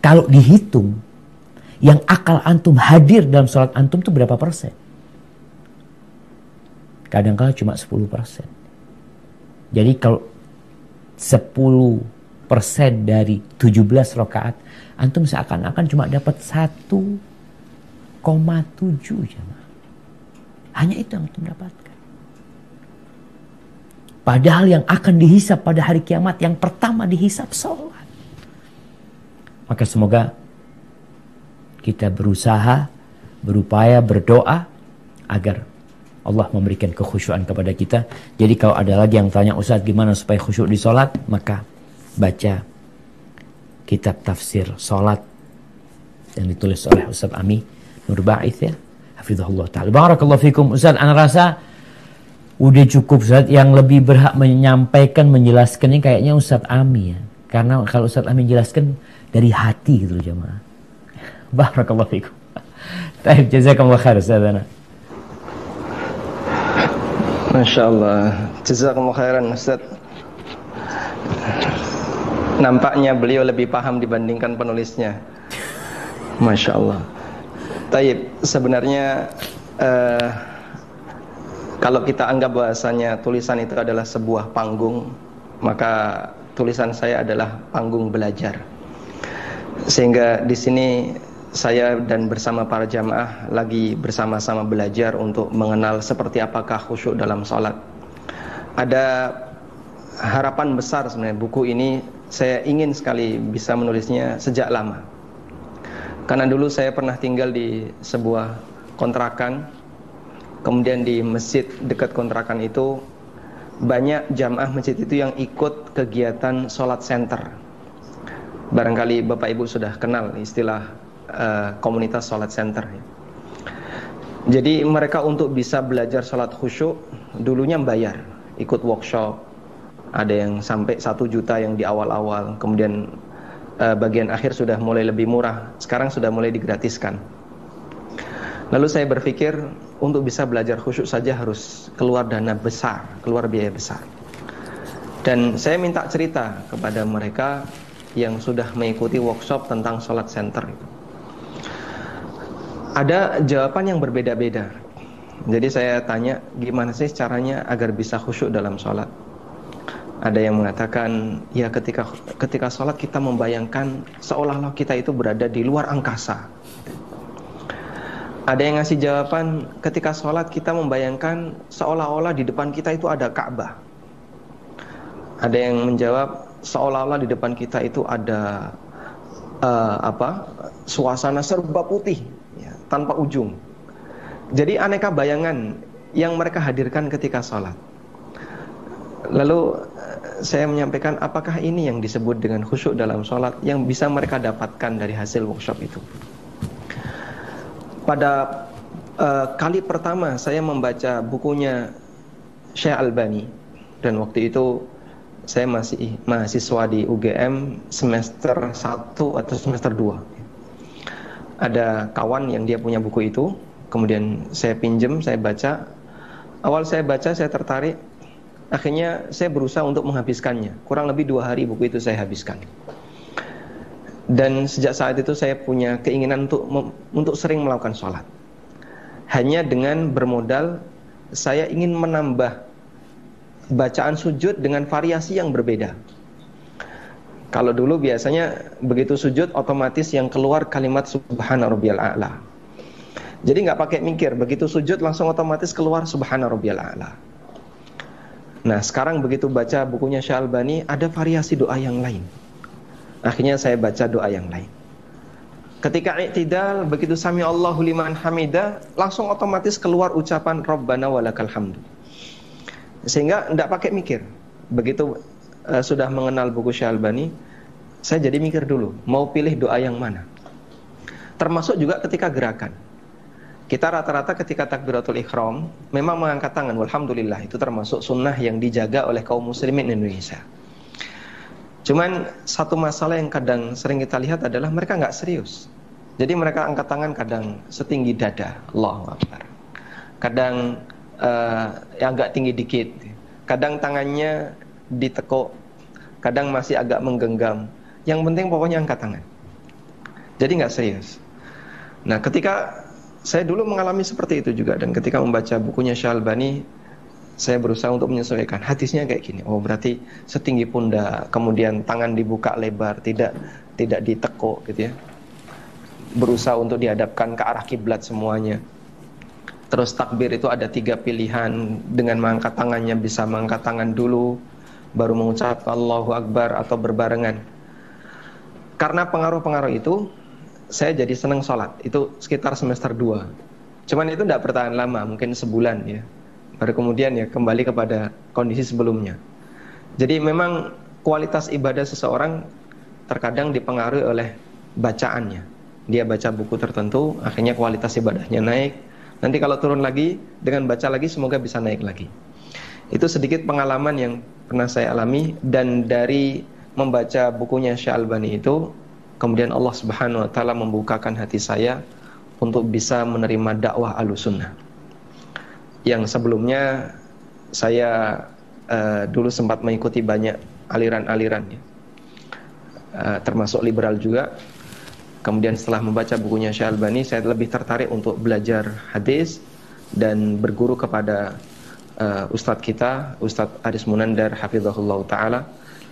Kalau dihitung, yang akal antum hadir dalam sholat antum itu berapa persen? Kadang-kala cuma 10 persen. Jadi kalau 10 persen dari 17 rakaat, antum seakan-akan cuma dapat 1,7 jamaah. Hanya itu yang antum dapatkan. Padahal yang akan dihisap pada hari kiamat yang pertama dihisap sholat. Maka semoga kita berusaha, berupaya, berdoa agar Allah memberikan kekhusyuan kepada kita. Jadi kalau ada lagi yang tanya Ustaz gimana supaya khusyuk di sholat, maka baca kitab tafsir sholat yang ditulis oleh Ustaz Ami Nur Ba'ith ya. Hafizahullah ta'ala. Barakallahu fikum. Ustaz, anak rasa udah cukup Ustaz yang lebih berhak menyampaikan menjelaskannya kayaknya Ustaz Ami ya. Karena kalau Ustaz Ami jelaskan dari hati gitu loh jemaah. <laughs> Barakallahu fikum. Taib jazakallah khair Ustaz Ana.
Masya Allah Jazakallah khairan Ustaz Nampaknya beliau lebih paham dibandingkan penulisnya Masya Allah Taib sebenarnya uh, kalau kita anggap bahasanya tulisan itu adalah sebuah panggung, maka tulisan saya adalah panggung belajar. Sehingga di sini saya dan bersama para jamaah lagi bersama-sama belajar untuk mengenal seperti apakah khusyuk dalam sholat. Ada harapan besar sebenarnya buku ini saya ingin sekali bisa menulisnya sejak lama. Karena dulu saya pernah tinggal di sebuah kontrakan. Kemudian di masjid dekat kontrakan itu banyak jamaah masjid itu yang ikut kegiatan sholat center. Barangkali bapak ibu sudah kenal istilah uh, komunitas sholat center jadi mereka untuk bisa belajar sholat khusyuk dulunya bayar ikut workshop ada yang sampai satu juta yang di awal-awal kemudian uh, bagian akhir sudah mulai lebih murah sekarang sudah mulai digratiskan lalu saya berpikir untuk bisa belajar khusyuk saja harus keluar dana besar, keluar biaya besar. Dan saya minta cerita kepada mereka yang sudah mengikuti workshop tentang sholat center. Ada jawaban yang berbeda-beda. Jadi saya tanya, gimana sih caranya agar bisa khusyuk dalam sholat? Ada yang mengatakan, ya ketika ketika sholat kita membayangkan seolah-olah kita itu berada di luar angkasa ada yang ngasih jawaban ketika sholat kita membayangkan seolah-olah di depan kita itu ada Ka'bah. Ada yang menjawab seolah-olah di depan kita itu ada uh, apa suasana serba putih ya, tanpa ujung. Jadi aneka bayangan yang mereka hadirkan ketika sholat. Lalu saya menyampaikan apakah ini yang disebut dengan khusyuk dalam sholat yang bisa mereka dapatkan dari hasil workshop itu? Pada uh, kali pertama saya membaca bukunya Syekh Albani. Dan waktu itu saya masih mahasiswa di UGM semester 1 atau semester 2 ada kawan yang dia punya buku itu. Kemudian saya pinjem saya baca. Awal saya baca saya tertarik akhirnya saya berusaha untuk menghabiskannya kurang lebih dua hari buku itu saya habiskan dan sejak saat itu saya punya keinginan untuk untuk sering melakukan sholat hanya dengan bermodal saya ingin menambah bacaan sujud dengan variasi yang berbeda. Kalau dulu biasanya begitu sujud otomatis yang keluar kalimat subhana a'la. Jadi nggak pakai mikir, begitu sujud langsung otomatis keluar subhana a'la. Nah, sekarang begitu baca bukunya Syalbani ada variasi doa yang lain. Akhirnya saya baca doa yang lain. Ketika i'tidal begitu sami Allahu liman hamida langsung otomatis keluar ucapan Rabbana walakal hamdu. Sehingga tidak pakai mikir. Begitu uh, sudah mengenal buku Syalbani, saya jadi mikir dulu, mau pilih doa yang mana. Termasuk juga ketika gerakan. Kita rata-rata ketika takbiratul ikhram memang mengangkat tangan. Alhamdulillah itu termasuk sunnah yang dijaga oleh kaum muslimin Indonesia. Cuman satu masalah yang kadang sering kita lihat adalah mereka nggak serius. Jadi mereka angkat tangan kadang setinggi dada, Allah Akbar. Kadang uh, yang agak tinggi dikit. Kadang tangannya ditekuk, kadang masih agak menggenggam. Yang penting pokoknya angkat tangan. Jadi nggak serius. Nah, ketika saya dulu mengalami seperti itu juga dan ketika membaca bukunya Syalbani saya berusaha untuk menyesuaikan hadisnya kayak gini. Oh, berarti setinggi pundak, kemudian tangan dibuka lebar, tidak tidak ditekuk gitu ya. Berusaha untuk dihadapkan ke arah kiblat semuanya. Terus takbir itu ada tiga pilihan dengan mengangkat tangannya bisa mengangkat tangan dulu baru mengucap Allahu Akbar atau berbarengan. Karena pengaruh-pengaruh itu saya jadi senang sholat. Itu sekitar semester 2 cuman itu tidak bertahan lama mungkin sebulan ya. Baru kemudian ya kembali kepada kondisi sebelumnya. Jadi memang kualitas ibadah seseorang terkadang dipengaruhi oleh bacaannya. Dia baca buku tertentu akhirnya kualitas ibadahnya naik. Nanti kalau turun lagi dengan baca lagi semoga bisa naik lagi. Itu sedikit pengalaman yang pernah saya alami. Dan dari membaca bukunya Syalbani itu kemudian Allah Subhanahu wa taala membukakan hati saya untuk bisa menerima dakwah Ahlussunnah. Yang sebelumnya saya uh, dulu sempat mengikuti banyak aliran-aliran ya. Uh, termasuk liberal juga. Kemudian setelah membaca bukunya Syalbani, saya lebih tertarik untuk belajar hadis dan berguru kepada uh, ustadz kita, Ustadz Aris Munandar hafizahullah taala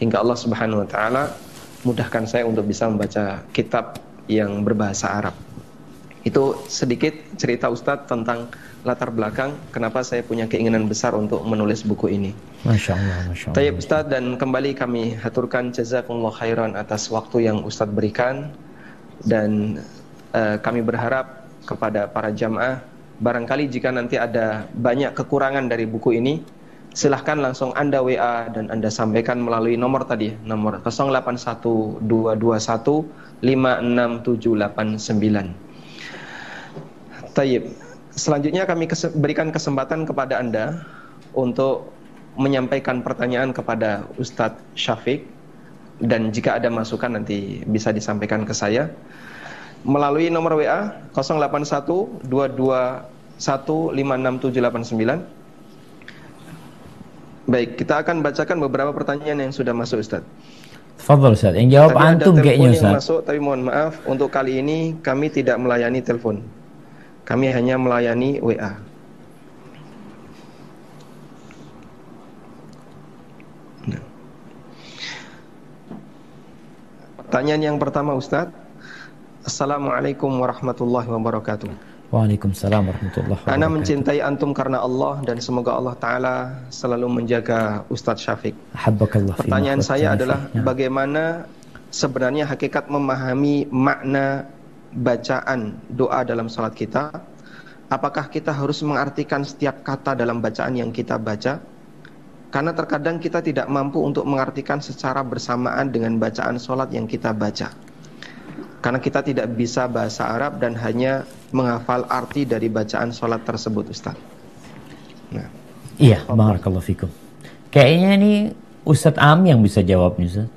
hingga Allah Subhanahu wa taala mudahkan saya untuk bisa membaca kitab yang berbahasa Arab. Itu sedikit cerita Ustadz tentang latar belakang kenapa saya punya keinginan besar untuk menulis buku ini.
Masya Allah, Masya Allah.
Tayyip Ustadz dan kembali kami haturkan jazakumullah khairan atas waktu yang Ustadz berikan dan uh, kami berharap kepada para jamaah barangkali jika nanti ada banyak kekurangan dari buku ini silahkan langsung Anda WA dan Anda sampaikan melalui nomor tadi, nomor 081221567789. Tayyib. Selanjutnya kami kes berikan kesempatan kepada Anda untuk menyampaikan pertanyaan kepada Ustadz Syafiq dan jika ada masukan nanti bisa disampaikan ke saya melalui nomor WA 081221567789 Baik, kita akan bacakan beberapa pertanyaan yang sudah masuk Ustaz.
Fadol Ustaz, yang jawab Tadi antum kayaknya Ustaz.
Yang masuk, tapi mohon maaf, untuk kali ini kami tidak melayani telepon. Kami hanya melayani WA. Nah. Pertanyaan yang pertama Ustaz. Assalamualaikum warahmatullahi wabarakatuh.
Waalaikumsalam warahmatullahi wabarakatuh.
Ana mencintai antum karena Allah dan semoga Allah Ta'ala selalu menjaga Ustadz Syafiq. Pertanyaan saya adalah ya. bagaimana sebenarnya hakikat memahami makna bacaan doa dalam salat kita? Apakah kita harus mengartikan setiap kata dalam bacaan yang kita baca? Karena terkadang kita tidak mampu untuk mengartikan secara bersamaan dengan bacaan sholat yang kita baca. Karena kita tidak bisa bahasa Arab dan hanya menghafal arti dari bacaan sholat tersebut Ustaz.
Nah. Iya, barakallahu fikum. Kayaknya ini Ustadz Am yang bisa jawab nih Ustaz. <laughs>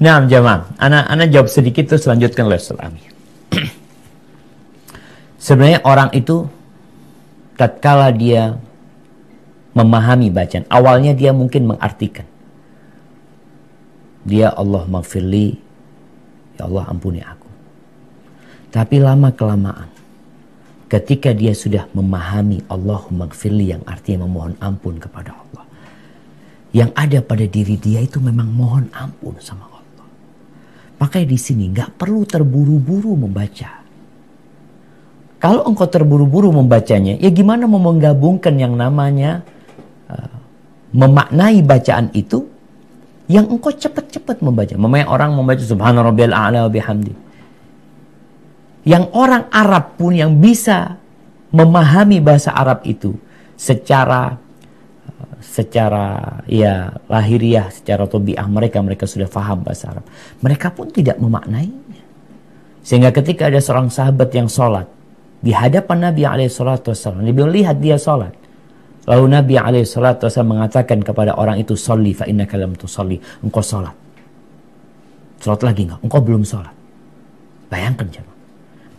Nah, jamaah, anak anak jawab sedikit terus lanjutkan oleh Ustaz Am. <clears throat> Sebenarnya orang itu tatkala dia memahami bacaan, awalnya dia mungkin mengartikan dia Allah maghfirli Allah ampuni aku tapi lama kelamaan ketika dia sudah memahami Allahumma gfirli yang artinya memohon ampun kepada Allah. Yang ada pada diri dia itu memang mohon ampun sama Allah. Makanya di sini nggak perlu terburu-buru membaca. Kalau engkau terburu-buru membacanya, ya gimana mau menggabungkan yang namanya uh, memaknai bacaan itu yang engkau cepat-cepat membaca. Memang orang membaca subhana rabbiyal a'la wa bihamdi. Yang orang Arab pun yang bisa memahami bahasa Arab itu secara secara ya lahiriah, secara tobiah mereka mereka sudah faham bahasa Arab. Mereka pun tidak memaknainya. Sehingga ketika ada seorang sahabat yang sholat, di hadapan Nabi SAW. Nabi melihat dia sholat. Lalu Nabi SAW mengatakan kepada orang itu, Salli fa inna kalam tu salli. Engkau sholat. Sholat lagi enggak? Engkau belum sholat. Bayangkan coba.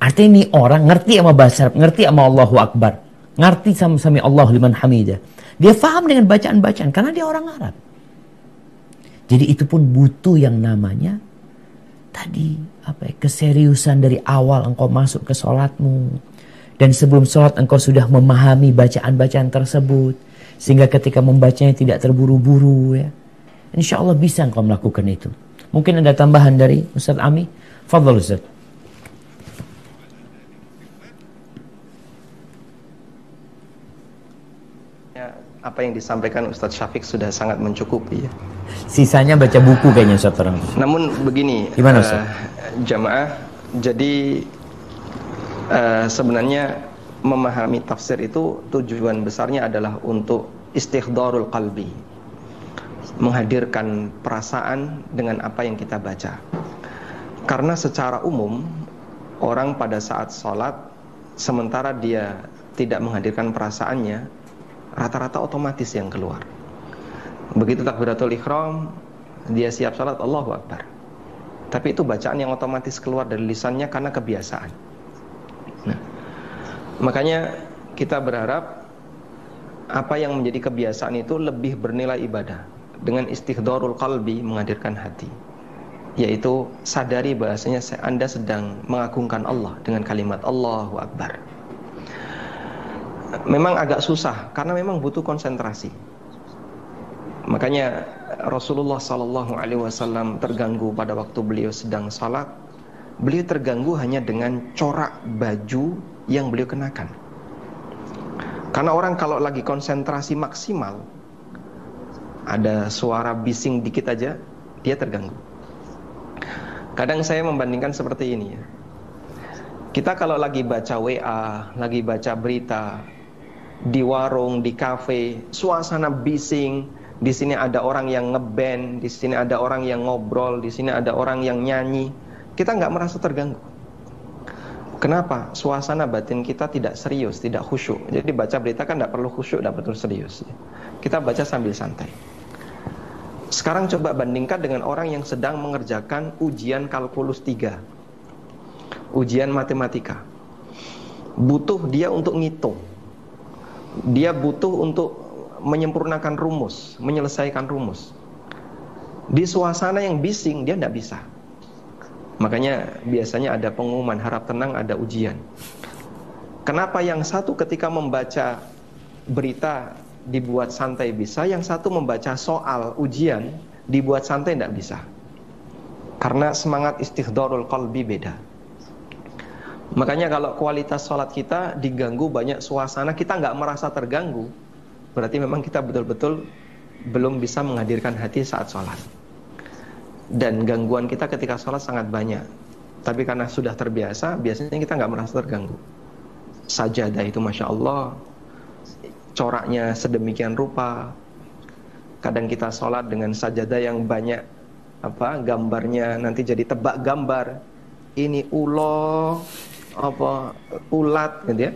Artinya ini orang ngerti sama bahasa Arab, ngerti sama Allahu Akbar. Ngerti sama sami Allah liman hamidah. Dia faham dengan bacaan-bacaan karena dia orang Arab. Jadi itu pun butuh yang namanya tadi apa ya, keseriusan dari awal engkau masuk ke sholatmu dan sebelum sholat engkau sudah memahami bacaan-bacaan tersebut. Sehingga ketika membacanya tidak terburu-buru ya. Insya Allah bisa engkau melakukan itu. Mungkin ada tambahan dari Ustaz Ami? Fadol Ustaz.
Ya, apa yang disampaikan Ustadz Syafiq sudah sangat mencukupi ya.
Sisanya baca buku kayaknya Ustaz orang.
Namun begini,
Gimana Ustaz? Uh,
jamaah, jadi uh, sebenarnya memahami tafsir itu tujuan besarnya adalah untuk istighdarul qalbi menghadirkan perasaan dengan apa yang kita baca. Karena secara umum orang pada saat sholat sementara dia tidak menghadirkan perasaannya rata-rata otomatis yang keluar. Begitu takbiratul ikhram dia siap sholat Allahu Akbar. Tapi itu bacaan yang otomatis keluar dari lisannya karena kebiasaan Nah, makanya kita berharap apa yang menjadi kebiasaan itu lebih bernilai ibadah dengan istighdorul qalbi menghadirkan hati yaitu sadari bahasanya Anda sedang mengagungkan Allah dengan kalimat Allahu Akbar. Memang agak susah karena memang butuh konsentrasi. Makanya Rasulullah Sallallahu Alaihi Wasallam terganggu pada waktu beliau sedang salat beliau terganggu hanya dengan corak baju yang beliau kenakan. Karena orang kalau lagi konsentrasi maksimal, ada suara bising dikit aja, dia terganggu. Kadang saya membandingkan seperti ini ya. Kita kalau lagi baca WA, lagi baca berita di warung, di kafe, suasana bising, di sini ada orang yang ngeband, di sini ada orang yang ngobrol, di sini ada orang yang nyanyi kita nggak merasa terganggu. Kenapa? Suasana batin kita tidak serius, tidak khusyuk. Jadi baca berita kan tidak perlu khusyuk, tidak perlu serius. Kita baca sambil santai. Sekarang coba bandingkan dengan orang yang sedang mengerjakan ujian kalkulus 3. Ujian matematika. Butuh dia untuk ngitung. Dia butuh untuk menyempurnakan rumus, menyelesaikan rumus. Di suasana yang bising dia tidak bisa. Makanya biasanya ada pengumuman harap tenang ada ujian. Kenapa yang satu ketika membaca berita dibuat santai bisa, yang satu membaca soal ujian dibuat santai tidak bisa. Karena semangat istighdorul qalbi beda. Makanya kalau kualitas sholat kita diganggu banyak suasana, kita nggak merasa terganggu. Berarti memang kita betul-betul belum bisa menghadirkan hati saat sholat dan gangguan kita ketika sholat sangat banyak. Tapi karena sudah terbiasa, biasanya kita nggak merasa terganggu. Sajadah itu masya Allah, coraknya sedemikian rupa. Kadang kita sholat dengan sajadah yang banyak apa gambarnya nanti jadi tebak gambar. Ini ulo apa ulat gitu ya.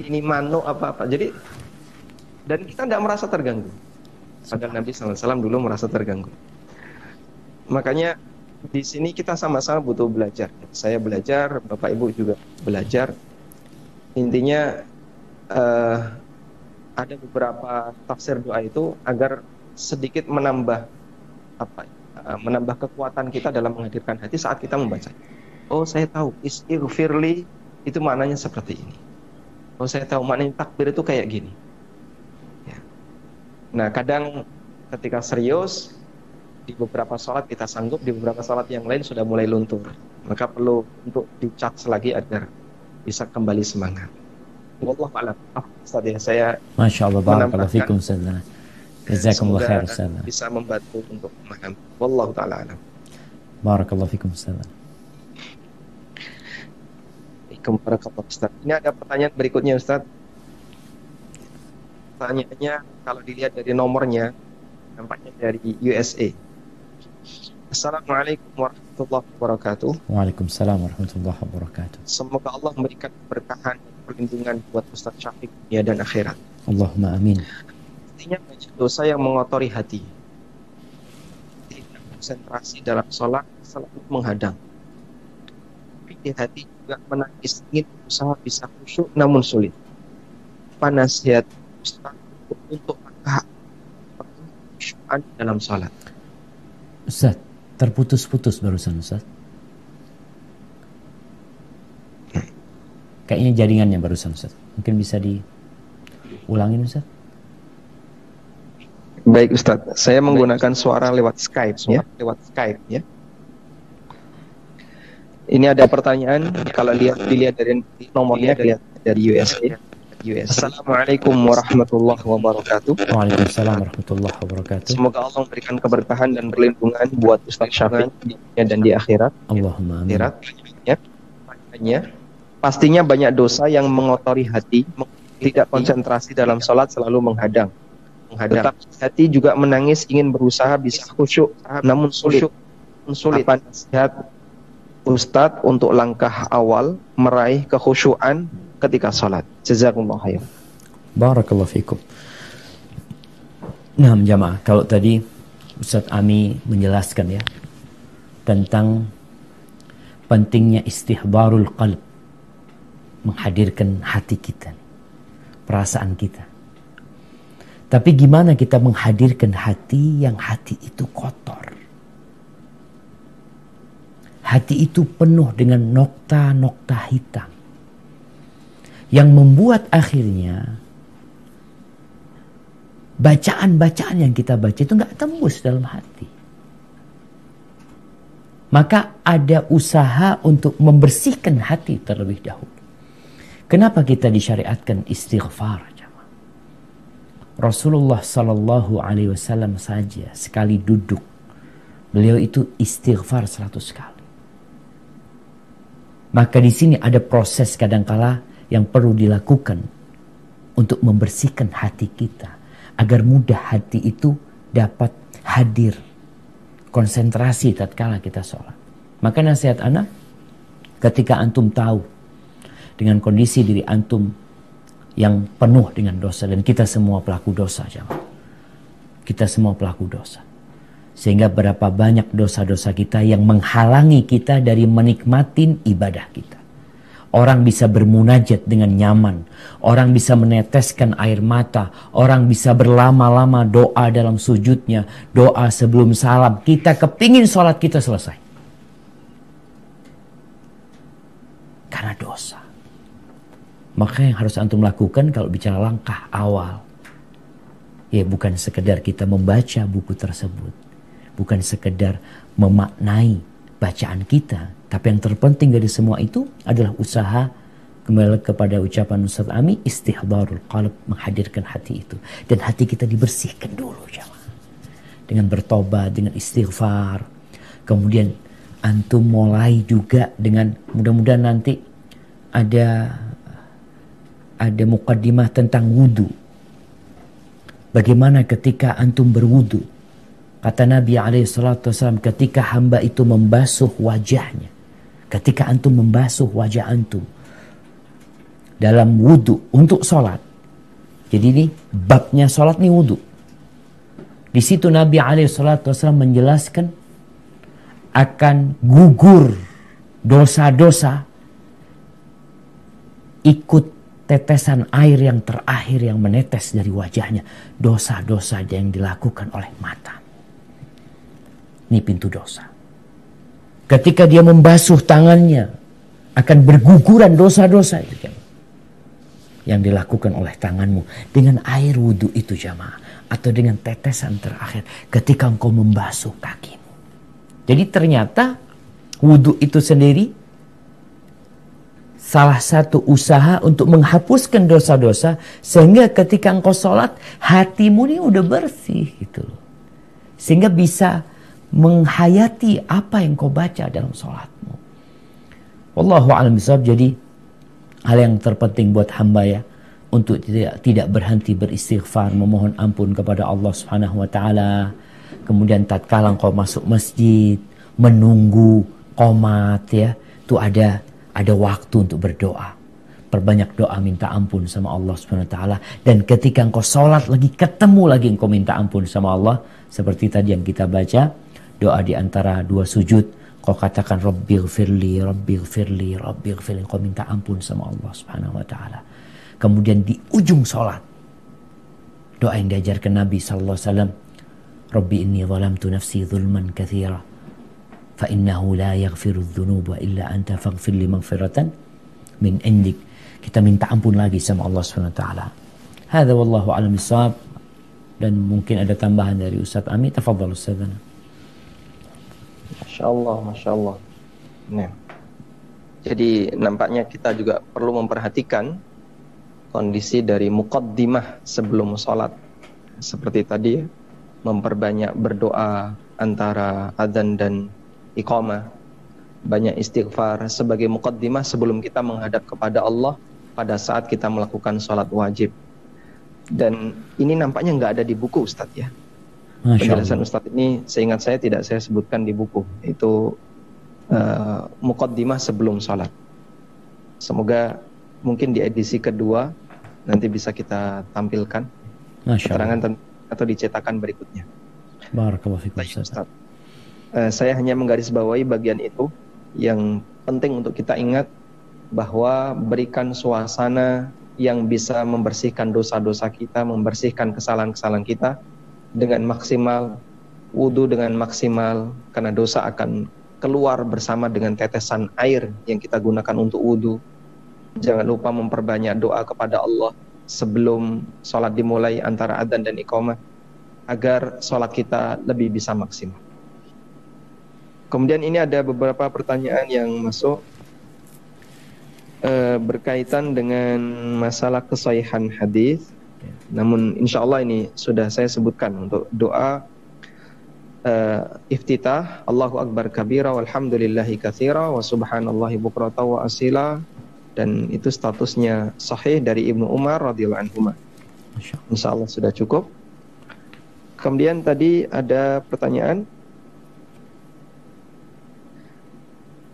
Ini manuk apa apa. Jadi dan kita tidak merasa terganggu. Padahal Nabi SAW dulu merasa terganggu. Makanya di sini kita sama-sama butuh belajar. Saya belajar, Bapak Ibu juga belajar. Intinya uh, ada beberapa tafsir doa itu agar sedikit menambah apa uh, menambah kekuatan kita dalam menghadirkan hati saat kita membaca. Oh, saya tahu istighfirli itu maknanya seperti ini. Kalau saya tahu maknanya takbir itu kayak gini. Ya. Nah, kadang ketika serius di beberapa sholat kita sanggup, di beberapa sholat yang lain sudah mulai luntur. Maka perlu untuk dicat lagi agar bisa kembali semangat. Wallah a'lam. Ah, Ustaz ya, saya
Masya Allah, barakallahu fikum Ustaz. Jazakumullah khair Ustaz.
Bisa membantu untuk memahami. Wallahu taala alam.
Barakallahu fikum Ustaz.
Ustaz. Ini ada pertanyaan berikutnya Ustaz. Pertanyaannya kalau dilihat dari nomornya nampaknya dari USA. Assalamualaikum warahmatullahi wabarakatuh.
Waalaikumsalam warahmatullahi wabarakatuh.
Semoga Allah memberikan keberkahan dan perlindungan buat Ustaz Syafiq dunia dan akhirat.
Allahumma amin.
Artinya banyak dosa yang mengotori hati. Tidak konsentrasi dalam sholat selalu menghadang. Tapi di hati juga menangis ingin berusaha bisa khusyuk namun sulit. Apa nasihat Ustaz untuk langkah dalam sholat?
Ustaz, terputus-putus barusan Ustaz. Kayaknya jaringannya barusan Ustaz. Mungkin bisa diulangin Ustaz.
Baik Ustaz, saya menggunakan suara lewat Skype ya, lewat Skype ya. Ini ada pertanyaan kalau lihat dilihat dari nomornya lihat dari USA. Assalamualaikum warahmatullahi wabarakatuh.
Waalaikumsalam warahmatullahi wabarakatuh.
Semoga Allah memberikan keberkahan dan perlindungan buat Ustaz Syafiq di dunia dan di akhirat.
Allahumma amin.
Akhirat ya. Makanya, pastinya banyak dosa yang mengotori hati, tidak konsentrasi dalam sholat selalu menghadang. Menghadang. Tetapi hati juga menangis ingin berusaha bisa khusyuk, namun sulit. Sulit. Apa nasihat Ustadz untuk langkah awal meraih kekhusyuan ketika sholat. Jazakumullah khair.
Barakallahu fikum. Nah, jamaah, kalau tadi Ustaz Ami menjelaskan ya tentang pentingnya istihbarul qalb menghadirkan hati kita, perasaan kita. Tapi gimana kita menghadirkan hati yang hati itu kotor? Hati itu penuh dengan nokta-nokta hitam yang membuat akhirnya bacaan-bacaan yang kita baca itu nggak tembus dalam hati. Maka ada usaha untuk membersihkan hati terlebih dahulu. Kenapa kita disyariatkan istighfar? Rasulullah Sallallahu Alaihi Wasallam saja sekali duduk, beliau itu istighfar seratus kali. Maka di sini ada proses kadangkala yang perlu dilakukan untuk membersihkan hati kita agar mudah hati itu dapat hadir konsentrasi tatkala kita sholat. Maka nasihat anak ketika antum tahu dengan kondisi diri antum yang penuh dengan dosa dan kita semua pelaku dosa jamaah. Kita semua pelaku dosa. Sehingga berapa banyak dosa-dosa kita yang menghalangi kita dari menikmatin ibadah kita. Orang bisa bermunajat dengan nyaman. Orang bisa meneteskan air mata. Orang bisa berlama-lama doa dalam sujudnya. Doa sebelum salam. Kita kepingin sholat kita selesai. Karena dosa. Maka yang harus antum lakukan kalau bicara langkah awal. Ya bukan sekedar kita membaca buku tersebut. Bukan sekedar memaknai bacaan kita. Tapi yang terpenting dari semua itu adalah usaha kembali kepada ucapan Ustaz Ami istihbarul qalb menghadirkan hati itu dan hati kita dibersihkan dulu jamaah dengan bertobat dengan istighfar kemudian antum mulai juga dengan mudah-mudahan nanti ada ada mukaddimah tentang wudhu. Bagaimana ketika antum berwudhu? Kata Nabi SAW ketika hamba itu membasuh wajahnya. Ketika antum membasuh wajah antum. Dalam wudhu untuk sholat. Jadi ini babnya sholat ini wudhu. Di situ Nabi SAW menjelaskan akan gugur dosa-dosa ikut tetesan air yang terakhir yang menetes dari wajahnya. Dosa-dosa yang dilakukan oleh mata. Ini pintu dosa. Ketika dia membasuh tangannya, akan berguguran dosa-dosa yang dilakukan oleh tanganmu dengan air wudhu itu jamaah atau dengan tetesan terakhir ketika engkau membasuh kakimu. Jadi ternyata wudhu itu sendiri salah satu usaha untuk menghapuskan dosa-dosa sehingga ketika engkau sholat hatimu ini udah bersih gitu. Sehingga bisa menghayati apa yang kau baca dalam sholatmu. Wallahu a'lam Jadi hal yang terpenting buat hamba ya untuk tidak tidak berhenti beristighfar memohon ampun kepada Allah Subhanahu wa taala. Kemudian tatkala engkau masuk masjid, menunggu komat ya, itu ada ada waktu untuk berdoa. Perbanyak doa minta ampun sama Allah Subhanahu wa taala dan ketika engkau sholat lagi ketemu lagi engkau minta ampun sama Allah seperti tadi yang kita baca doa di antara dua sujud kau katakan Rabbil firli, Rabbil firli, Rabbil firli. Kau minta ampun sama Allah subhanahu wa ta'ala. Kemudian di ujung sholat. Doa yang diajarkan Nabi sallallahu alaihi wasallam. Rabbi inni zalamtu nafsi zulman kathira. Fa innahu la yaghfiru dhunuba illa anta faghfir li maghfiratan min indik. Kita minta ampun lagi sama Allah subhanahu wa ta'ala. Hadha wallahu alam dan mungkin ada tambahan dari Ustaz Ami. Tafadhal Ustazana.
Masya Allah, Masya Allah. Nah. Jadi nampaknya kita juga perlu memperhatikan kondisi dari muqaddimah sebelum sholat. Seperti tadi ya, memperbanyak berdoa antara adzan dan iqamah. Banyak istighfar sebagai muqaddimah sebelum kita menghadap kepada Allah pada saat kita melakukan sholat wajib. Dan ini nampaknya nggak ada di buku Ustadz ya. Penjelasan Ustadz ini seingat saya tidak saya sebutkan di buku. Itu uh, mukaddimah sebelum sholat. Semoga mungkin di edisi kedua nanti bisa kita tampilkan Masya keterangan atau dicetakan berikutnya.
Barakallahu Ustaz.
Uh, saya hanya menggarisbawahi bagian itu yang penting untuk kita ingat bahwa berikan suasana yang bisa membersihkan dosa-dosa kita, membersihkan kesalahan-kesalahan kita dengan maksimal, wudhu dengan maksimal, karena dosa akan keluar bersama dengan tetesan air yang kita gunakan untuk wudhu. Jangan lupa memperbanyak doa kepada Allah sebelum sholat dimulai antara adzan dan iqamah agar sholat kita lebih bisa maksimal. Kemudian ini ada beberapa pertanyaan yang masuk e, berkaitan dengan masalah kesahihan hadis namun insya Allah ini sudah saya sebutkan untuk doa uh, iftitah Allahu Akbar kabira walhamdulillahi kathira wa subhanallahi bukrata wa asila dan itu statusnya sahih dari Ibnu Umar radhiyallahu anhu. Insya Allah sudah cukup. Kemudian tadi ada pertanyaan.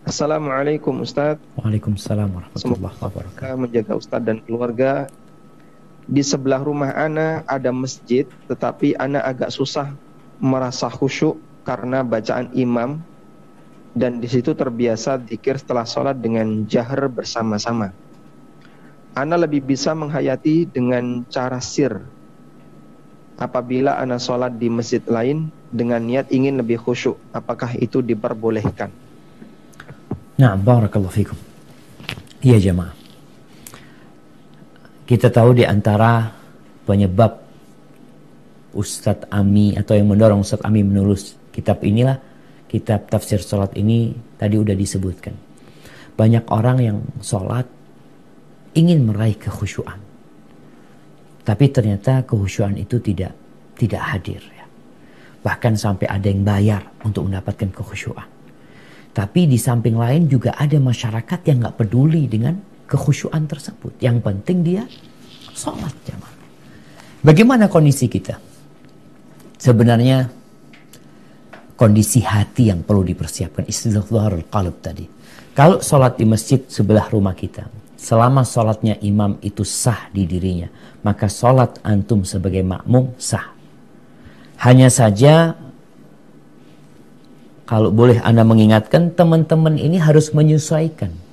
Assalamualaikum Ustaz.
Waalaikumsalam warahmatullahi wabarakatuh.
Menjaga Ustaz dan keluarga di sebelah rumah ana ada masjid tetapi ana agak susah merasa khusyuk karena bacaan imam dan di situ terbiasa zikir setelah sholat dengan jahar bersama-sama. Ana lebih bisa menghayati dengan cara sir. Apabila ana sholat di masjid lain dengan niat ingin lebih khusyuk, apakah itu diperbolehkan?
Nah, barakallahu fikum. Iya jemaah. Kita tahu di antara penyebab Ustadz Ami atau yang mendorong Ustadz Ami menulis kitab inilah kitab tafsir sholat ini tadi udah disebutkan. Banyak orang yang sholat ingin meraih kekhusyuan. Tapi ternyata kekhusyuan itu tidak tidak hadir ya. Bahkan sampai ada yang bayar untuk mendapatkan kekhusyuan. Tapi di samping lain juga ada masyarakat yang nggak peduli dengan kekhusyuan tersebut. Yang penting dia sholat jamaah. Bagaimana kondisi kita? Sebenarnya kondisi hati yang perlu dipersiapkan istidharul qalb tadi. Kalau sholat di masjid sebelah rumah kita, selama sholatnya imam itu sah di dirinya, maka sholat antum sebagai makmum sah. Hanya saja kalau boleh Anda mengingatkan teman-teman ini harus menyesuaikan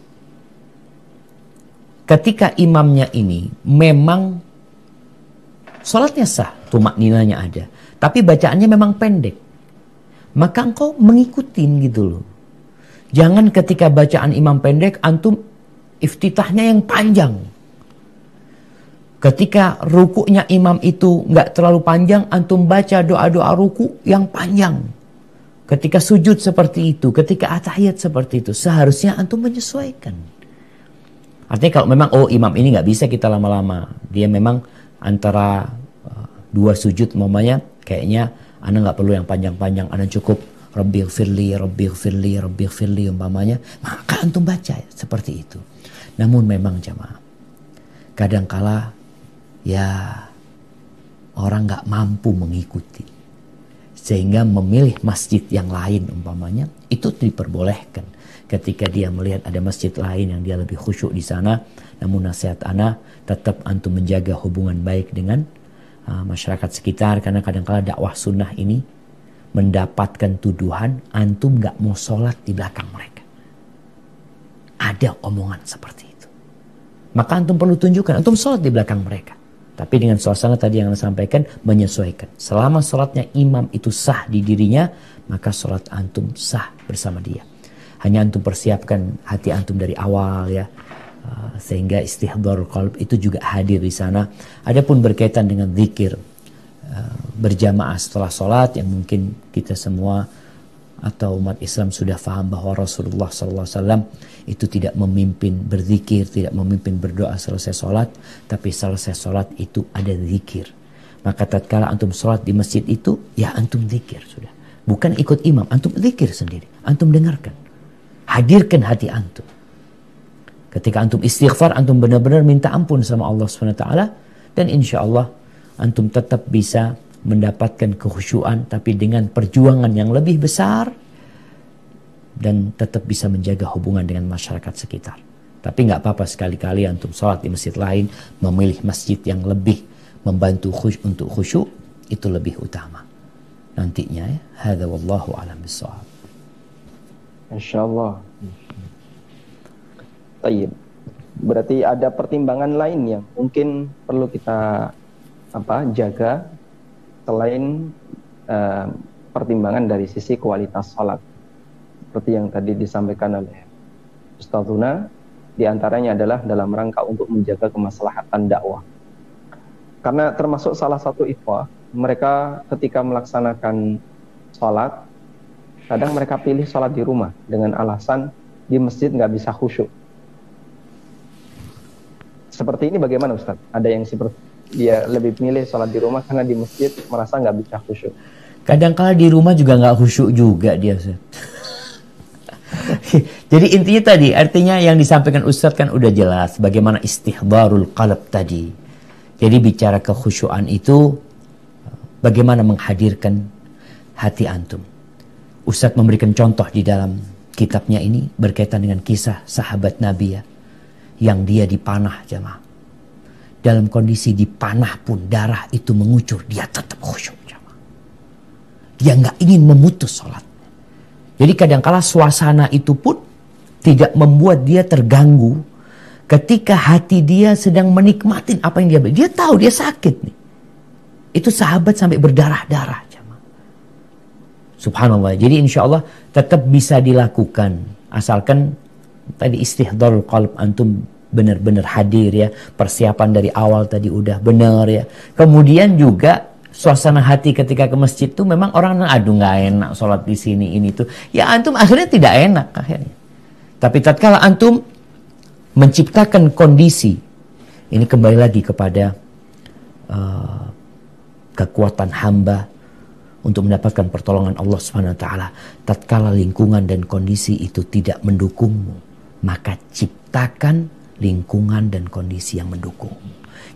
ketika imamnya ini memang sholatnya sah, tumak ninanya ada. Tapi bacaannya memang pendek. Maka engkau mengikutin gitu loh. Jangan ketika bacaan imam pendek, antum iftitahnya yang panjang. Ketika rukuknya imam itu nggak terlalu panjang, antum baca doa-doa ruku yang panjang. Ketika sujud seperti itu, ketika atahiyat seperti itu, seharusnya antum menyesuaikan. Artinya kalau memang oh imam ini nggak bisa kita lama-lama, dia memang antara uh, dua sujud mamanya kayaknya anda nggak perlu yang panjang-panjang, anda cukup Rabbi firli, Rabbi firli, Rabbi firli umpamanya, maka antum baca seperti itu. Namun memang jamaah, kadangkala ya orang nggak mampu mengikuti sehingga memilih masjid yang lain umpamanya itu diperbolehkan. Ketika dia melihat ada masjid lain yang dia lebih khusyuk di sana namun nasihat ana tetap antum menjaga hubungan baik dengan uh, masyarakat sekitar. Karena kadang-kala dakwah sunnah ini mendapatkan tuduhan antum nggak mau sholat di belakang mereka. Ada omongan seperti itu. Maka antum perlu tunjukkan antum sholat di belakang mereka tapi dengan suasana tadi yang saya sampaikan menyesuaikan. Selama sholatnya imam itu sah di dirinya, maka sholat antum sah bersama dia. Hanya antum persiapkan hati antum dari awal ya. Uh, sehingga istihdar qalb itu juga hadir di sana. Adapun berkaitan dengan zikir uh, berjamaah setelah sholat yang mungkin kita semua atau umat Islam sudah faham bahwa Rasulullah SAW itu tidak memimpin berzikir, tidak memimpin berdoa selesai sholat, tapi selesai sholat itu ada zikir. Maka tatkala antum sholat di masjid itu, ya antum zikir sudah. Bukan ikut imam, antum zikir sendiri. Antum dengarkan. Hadirkan hati antum. Ketika antum istighfar, antum benar-benar minta ampun sama Allah SWT. Dan insya Allah antum tetap bisa mendapatkan kehusyuan tapi dengan perjuangan yang lebih besar dan tetap bisa menjaga hubungan dengan masyarakat sekitar. Tapi nggak apa-apa sekali-kali antum sholat di masjid lain, memilih masjid yang lebih membantu khusyuk untuk khusyuk itu lebih utama. Nantinya ya, hadza wallahu alam bisawab.
Insyaallah. Tayyib. Berarti ada pertimbangan lain yang mungkin perlu kita apa jaga selain uh, pertimbangan dari sisi kualitas sholat. Seperti yang tadi disampaikan oleh Ustazuna di antaranya adalah dalam rangka untuk menjaga kemaslahatan dakwah. Karena termasuk salah satu ikhwah mereka ketika melaksanakan sholat kadang mereka pilih sholat di rumah dengan alasan di masjid nggak bisa khusyuk. Seperti ini bagaimana Ustaz? Ada yang seperti dia lebih milih sholat di rumah karena di masjid merasa nggak bisa khusyuk.
Kadang kala di rumah juga nggak khusyuk juga dia. <laughs> Jadi intinya tadi artinya yang disampaikan Ustadz kan udah jelas bagaimana istihbarul qalb tadi. Jadi bicara kekhusyuan itu bagaimana menghadirkan hati antum. Ustadz memberikan contoh di dalam kitabnya ini berkaitan dengan kisah sahabat Nabi ya yang dia dipanah jamaah dalam kondisi dipanah pun darah itu mengucur, dia tetap khusyuk. Dia nggak ingin memutus sholat. Jadi kadangkala suasana itu pun tidak membuat dia terganggu ketika hati dia sedang menikmati apa yang dia beli. Dia tahu dia sakit nih. Itu sahabat sampai berdarah-darah. Subhanallah. Jadi insya Allah tetap bisa dilakukan. Asalkan tadi istihdar qalb antum benar-benar hadir ya. Persiapan dari awal tadi udah benar ya. Kemudian juga suasana hati ketika ke masjid tuh memang orang aduh nggak enak sholat di sini ini tuh. Ya antum akhirnya tidak enak akhirnya. Tapi tatkala antum menciptakan kondisi ini kembali lagi kepada uh, kekuatan hamba untuk mendapatkan pertolongan Allah Subhanahu wa taala. Tatkala lingkungan dan kondisi itu tidak mendukungmu, maka ciptakan lingkungan dan kondisi yang mendukung.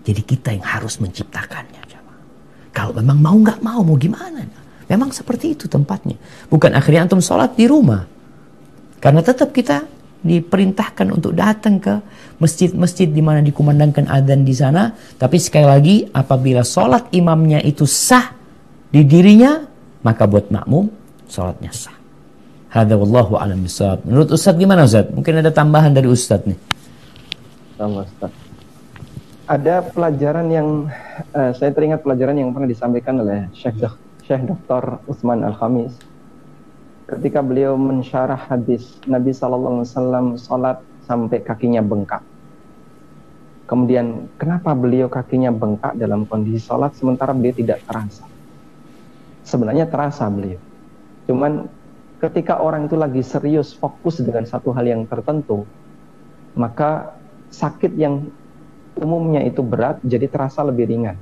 Jadi kita yang harus menciptakannya. Kalau memang mau nggak mau, mau gimana? Memang seperti itu tempatnya. Bukan akhirnya antum sholat di rumah. Karena tetap kita diperintahkan untuk datang ke masjid-masjid di mana dikumandangkan adzan di sana. Tapi sekali lagi, apabila sholat imamnya itu sah di dirinya, maka buat makmum sholatnya sah. Hada wallahu alam Menurut Ustaz gimana Ustaz? Mungkin ada tambahan dari Ustaz nih
sama Ustaz. Ada pelajaran yang uh, saya teringat pelajaran yang pernah disampaikan oleh Syekh Syekh Dr. Utsman Al-Khamis ketika beliau mensyarah hadis Nabi sallallahu alaihi wasallam salat sampai kakinya bengkak. Kemudian kenapa beliau kakinya bengkak dalam kondisi sholat sementara beliau tidak terasa? Sebenarnya terasa beliau. Cuman ketika orang itu lagi serius fokus dengan satu hal yang tertentu, maka sakit yang umumnya itu berat jadi terasa lebih ringan.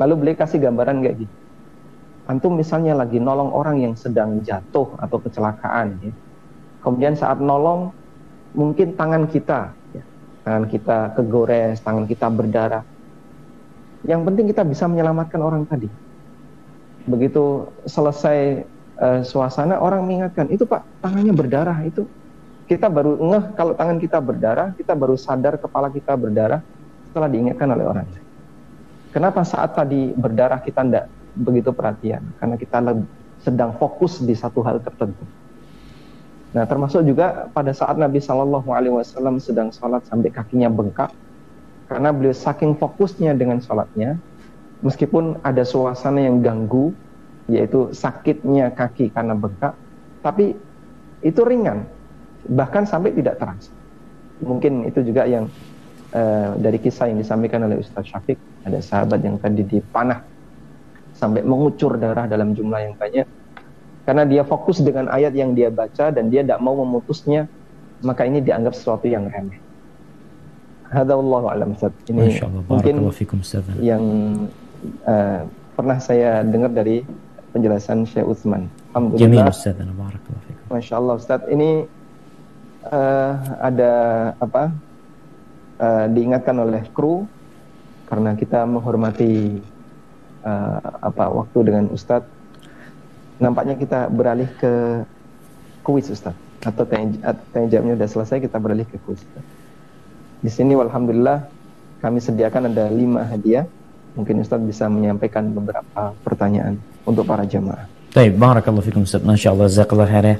Lalu beliau kasih gambaran kayak gitu. Antum misalnya lagi nolong orang yang sedang jatuh atau kecelakaan, ya. kemudian saat nolong mungkin tangan kita tangan kita kegores, tangan kita berdarah. Yang penting kita bisa menyelamatkan orang tadi. Begitu selesai uh, suasana, orang mengingatkan, itu Pak, tangannya berdarah itu. Kita baru ngeh kalau tangan kita berdarah, kita baru sadar kepala kita berdarah setelah diingatkan oleh orang. Kenapa saat tadi berdarah kita tidak begitu perhatian? Karena kita sedang fokus di satu hal tertentu. Nah, termasuk juga pada saat Nabi Shallallahu Alaihi Wasallam sedang sholat sampai kakinya bengkak, karena beliau saking fokusnya dengan sholatnya, meskipun ada suasana yang ganggu, yaitu sakitnya kaki karena bengkak, tapi itu ringan, bahkan sampai tidak terasa. Mungkin itu juga yang uh, dari kisah yang disampaikan oleh Ustaz Syafiq, ada sahabat yang tadi dipanah sampai mengucur darah dalam jumlah yang banyak, karena dia fokus dengan ayat yang dia baca dan dia tidak mau memutusnya maka ini dianggap sesuatu yang remeh Hada Allah alam Ustaz. Ini mungkin yang uh, pernah saya dengar dari penjelasan Syekh Utsman.
Alhamdulillah.
Masya Allah Ustaz. Ini uh, ada apa? Uh, diingatkan oleh kru karena kita menghormati uh, apa waktu dengan Ustadz nampaknya kita beralih ke kuis Ustaz atau tanya jawabnya sudah selesai kita beralih ke kuis Ustaz. Di sini alhamdulillah kami sediakan ada lima hadiah. Mungkin Ustaz bisa menyampaikan beberapa pertanyaan untuk para jamaah.
Baik, barakallahu fikum Ustaz. Masya Allah, zakallah khair ya.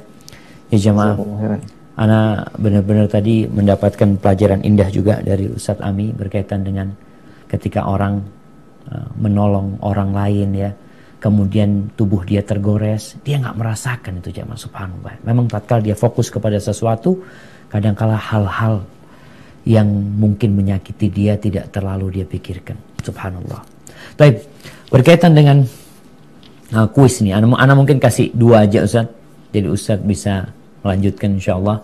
Ya jamaah. Ana benar-benar tadi mendapatkan pelajaran indah juga dari Ustaz Ami berkaitan dengan ketika orang uh, menolong orang lain ya kemudian tubuh dia tergores, dia nggak merasakan itu jamaah subhanallah. Memang tatkala dia fokus kepada sesuatu, kadangkala hal-hal yang mungkin menyakiti dia tidak terlalu dia pikirkan. Subhanallah. Baik, berkaitan dengan uh, kuis ini, Anda, Anda mungkin kasih dua aja Ustaz. Jadi Ustaz bisa melanjutkan insya Allah.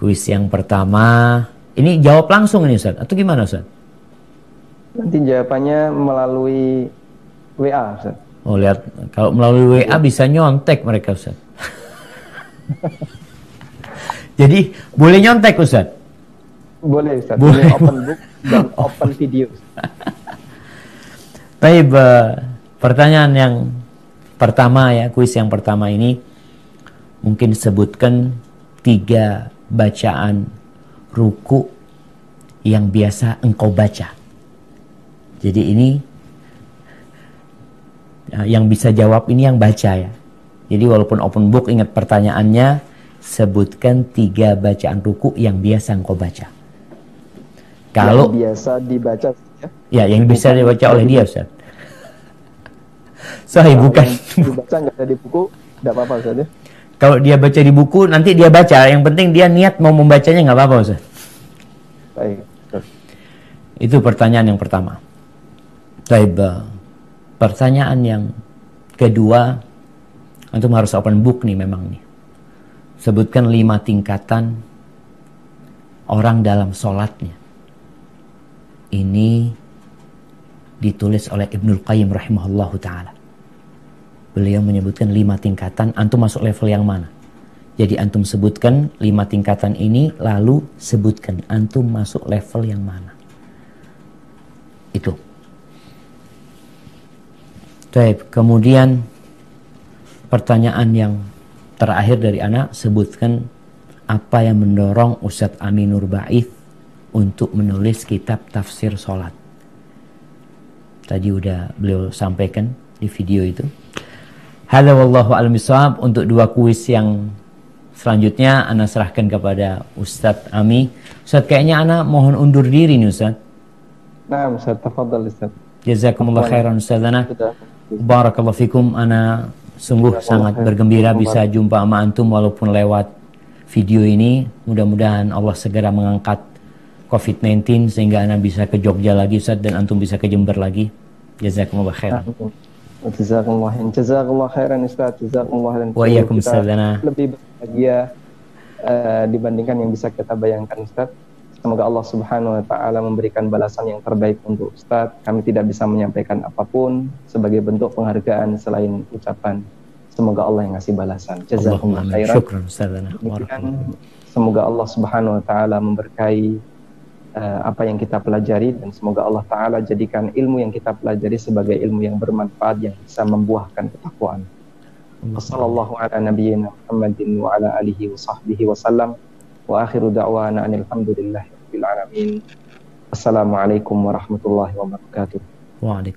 Kuis yang pertama, ini jawab langsung ini Ustaz, atau gimana Ustaz?
Nanti jawabannya melalui WA Ustaz.
Oh lihat kalau melalui WA bisa nyontek mereka Ustaz. <laughs> Jadi boleh nyontek Ustaz?
Boleh Ustaz. Boleh open book dan open video. <laughs>
Baik, uh, pertanyaan yang pertama ya, kuis yang pertama ini mungkin sebutkan tiga bacaan ruku yang biasa engkau baca. Jadi ini Nah, yang bisa jawab ini yang baca ya. Jadi walaupun open book ingat pertanyaannya sebutkan tiga bacaan ruku yang biasa engkau baca.
Kalau yang biasa dibaca
ya. Ya, yang bisa dibaca oleh dia Ustaz. <laughs> Sorry, nah, bukan.
Dibaca nggak ada di buku, tidak apa-apa Ustaz ya.
Kalau dia baca di buku, nanti dia baca. Yang penting dia niat mau membacanya nggak apa-apa Ustaz. Baik. Itu pertanyaan yang pertama. Baik, Pertanyaan yang kedua, antum harus open book nih memang nih. Sebutkan lima tingkatan orang dalam sholatnya. Ini ditulis oleh Ibnul Qayyim rahimahullahu ta'ala. Beliau menyebutkan lima tingkatan, antum masuk level yang mana? Jadi antum sebutkan lima tingkatan ini, lalu sebutkan antum masuk level yang mana. Itu. Baik, kemudian pertanyaan yang terakhir dari anak sebutkan apa yang mendorong Ustadz Aminur Baif untuk menulis kitab tafsir sholat. Tadi udah beliau sampaikan di video itu. Halo wallahu alam untuk dua kuis yang selanjutnya Ana serahkan kepada Ustadz Ami. Ustadz kayaknya Ana mohon undur diri nih Ustadz.
Nah Ustadz, tafadhal Ustadz.
Jazakumullah khairan Ustadz Barakallahu fikum ana sungguh sangat bergembira bisa jumpa sama antum walaupun lewat video ini. Mudah-mudahan Allah segera mengangkat COVID-19 sehingga Anda bisa ke Jogja lagi Ustaz dan Antum bisa ke Jember lagi. Jazakumullah khairan.
Jazakumullah khairan. Jazakumullah khairan Ustaz. Jazakumullah khairan.
Wa iyyakum
Lebih bahagia uh, dibandingkan yang bisa kita bayangkan Ustaz. Semoga Allah Subhanahu wa taala memberikan balasan yang terbaik untuk Ustaz. Kami tidak bisa menyampaikan apa pun sebagai bentuk penghargaan selain ucapan. Semoga Allah yang ngasih balasan.
Jazakumullah khairan. Syukran Ustazana.
Semoga Allah Subhanahu wa taala memberkahi uh, apa yang kita pelajari dan semoga Allah taala jadikan ilmu yang kita pelajari sebagai ilmu yang bermanfaat yang bisa membuahkan ketakwaan. Wassallallahu ala nabiyyina Muhammadin wa ala alihi wa sahbihi wa sallam. Wa akhiru da'wana alhamdulillahi rabbil alamin. Assalamualaikum warahmatullahi wabarakatuh.
Waalaikumsalam.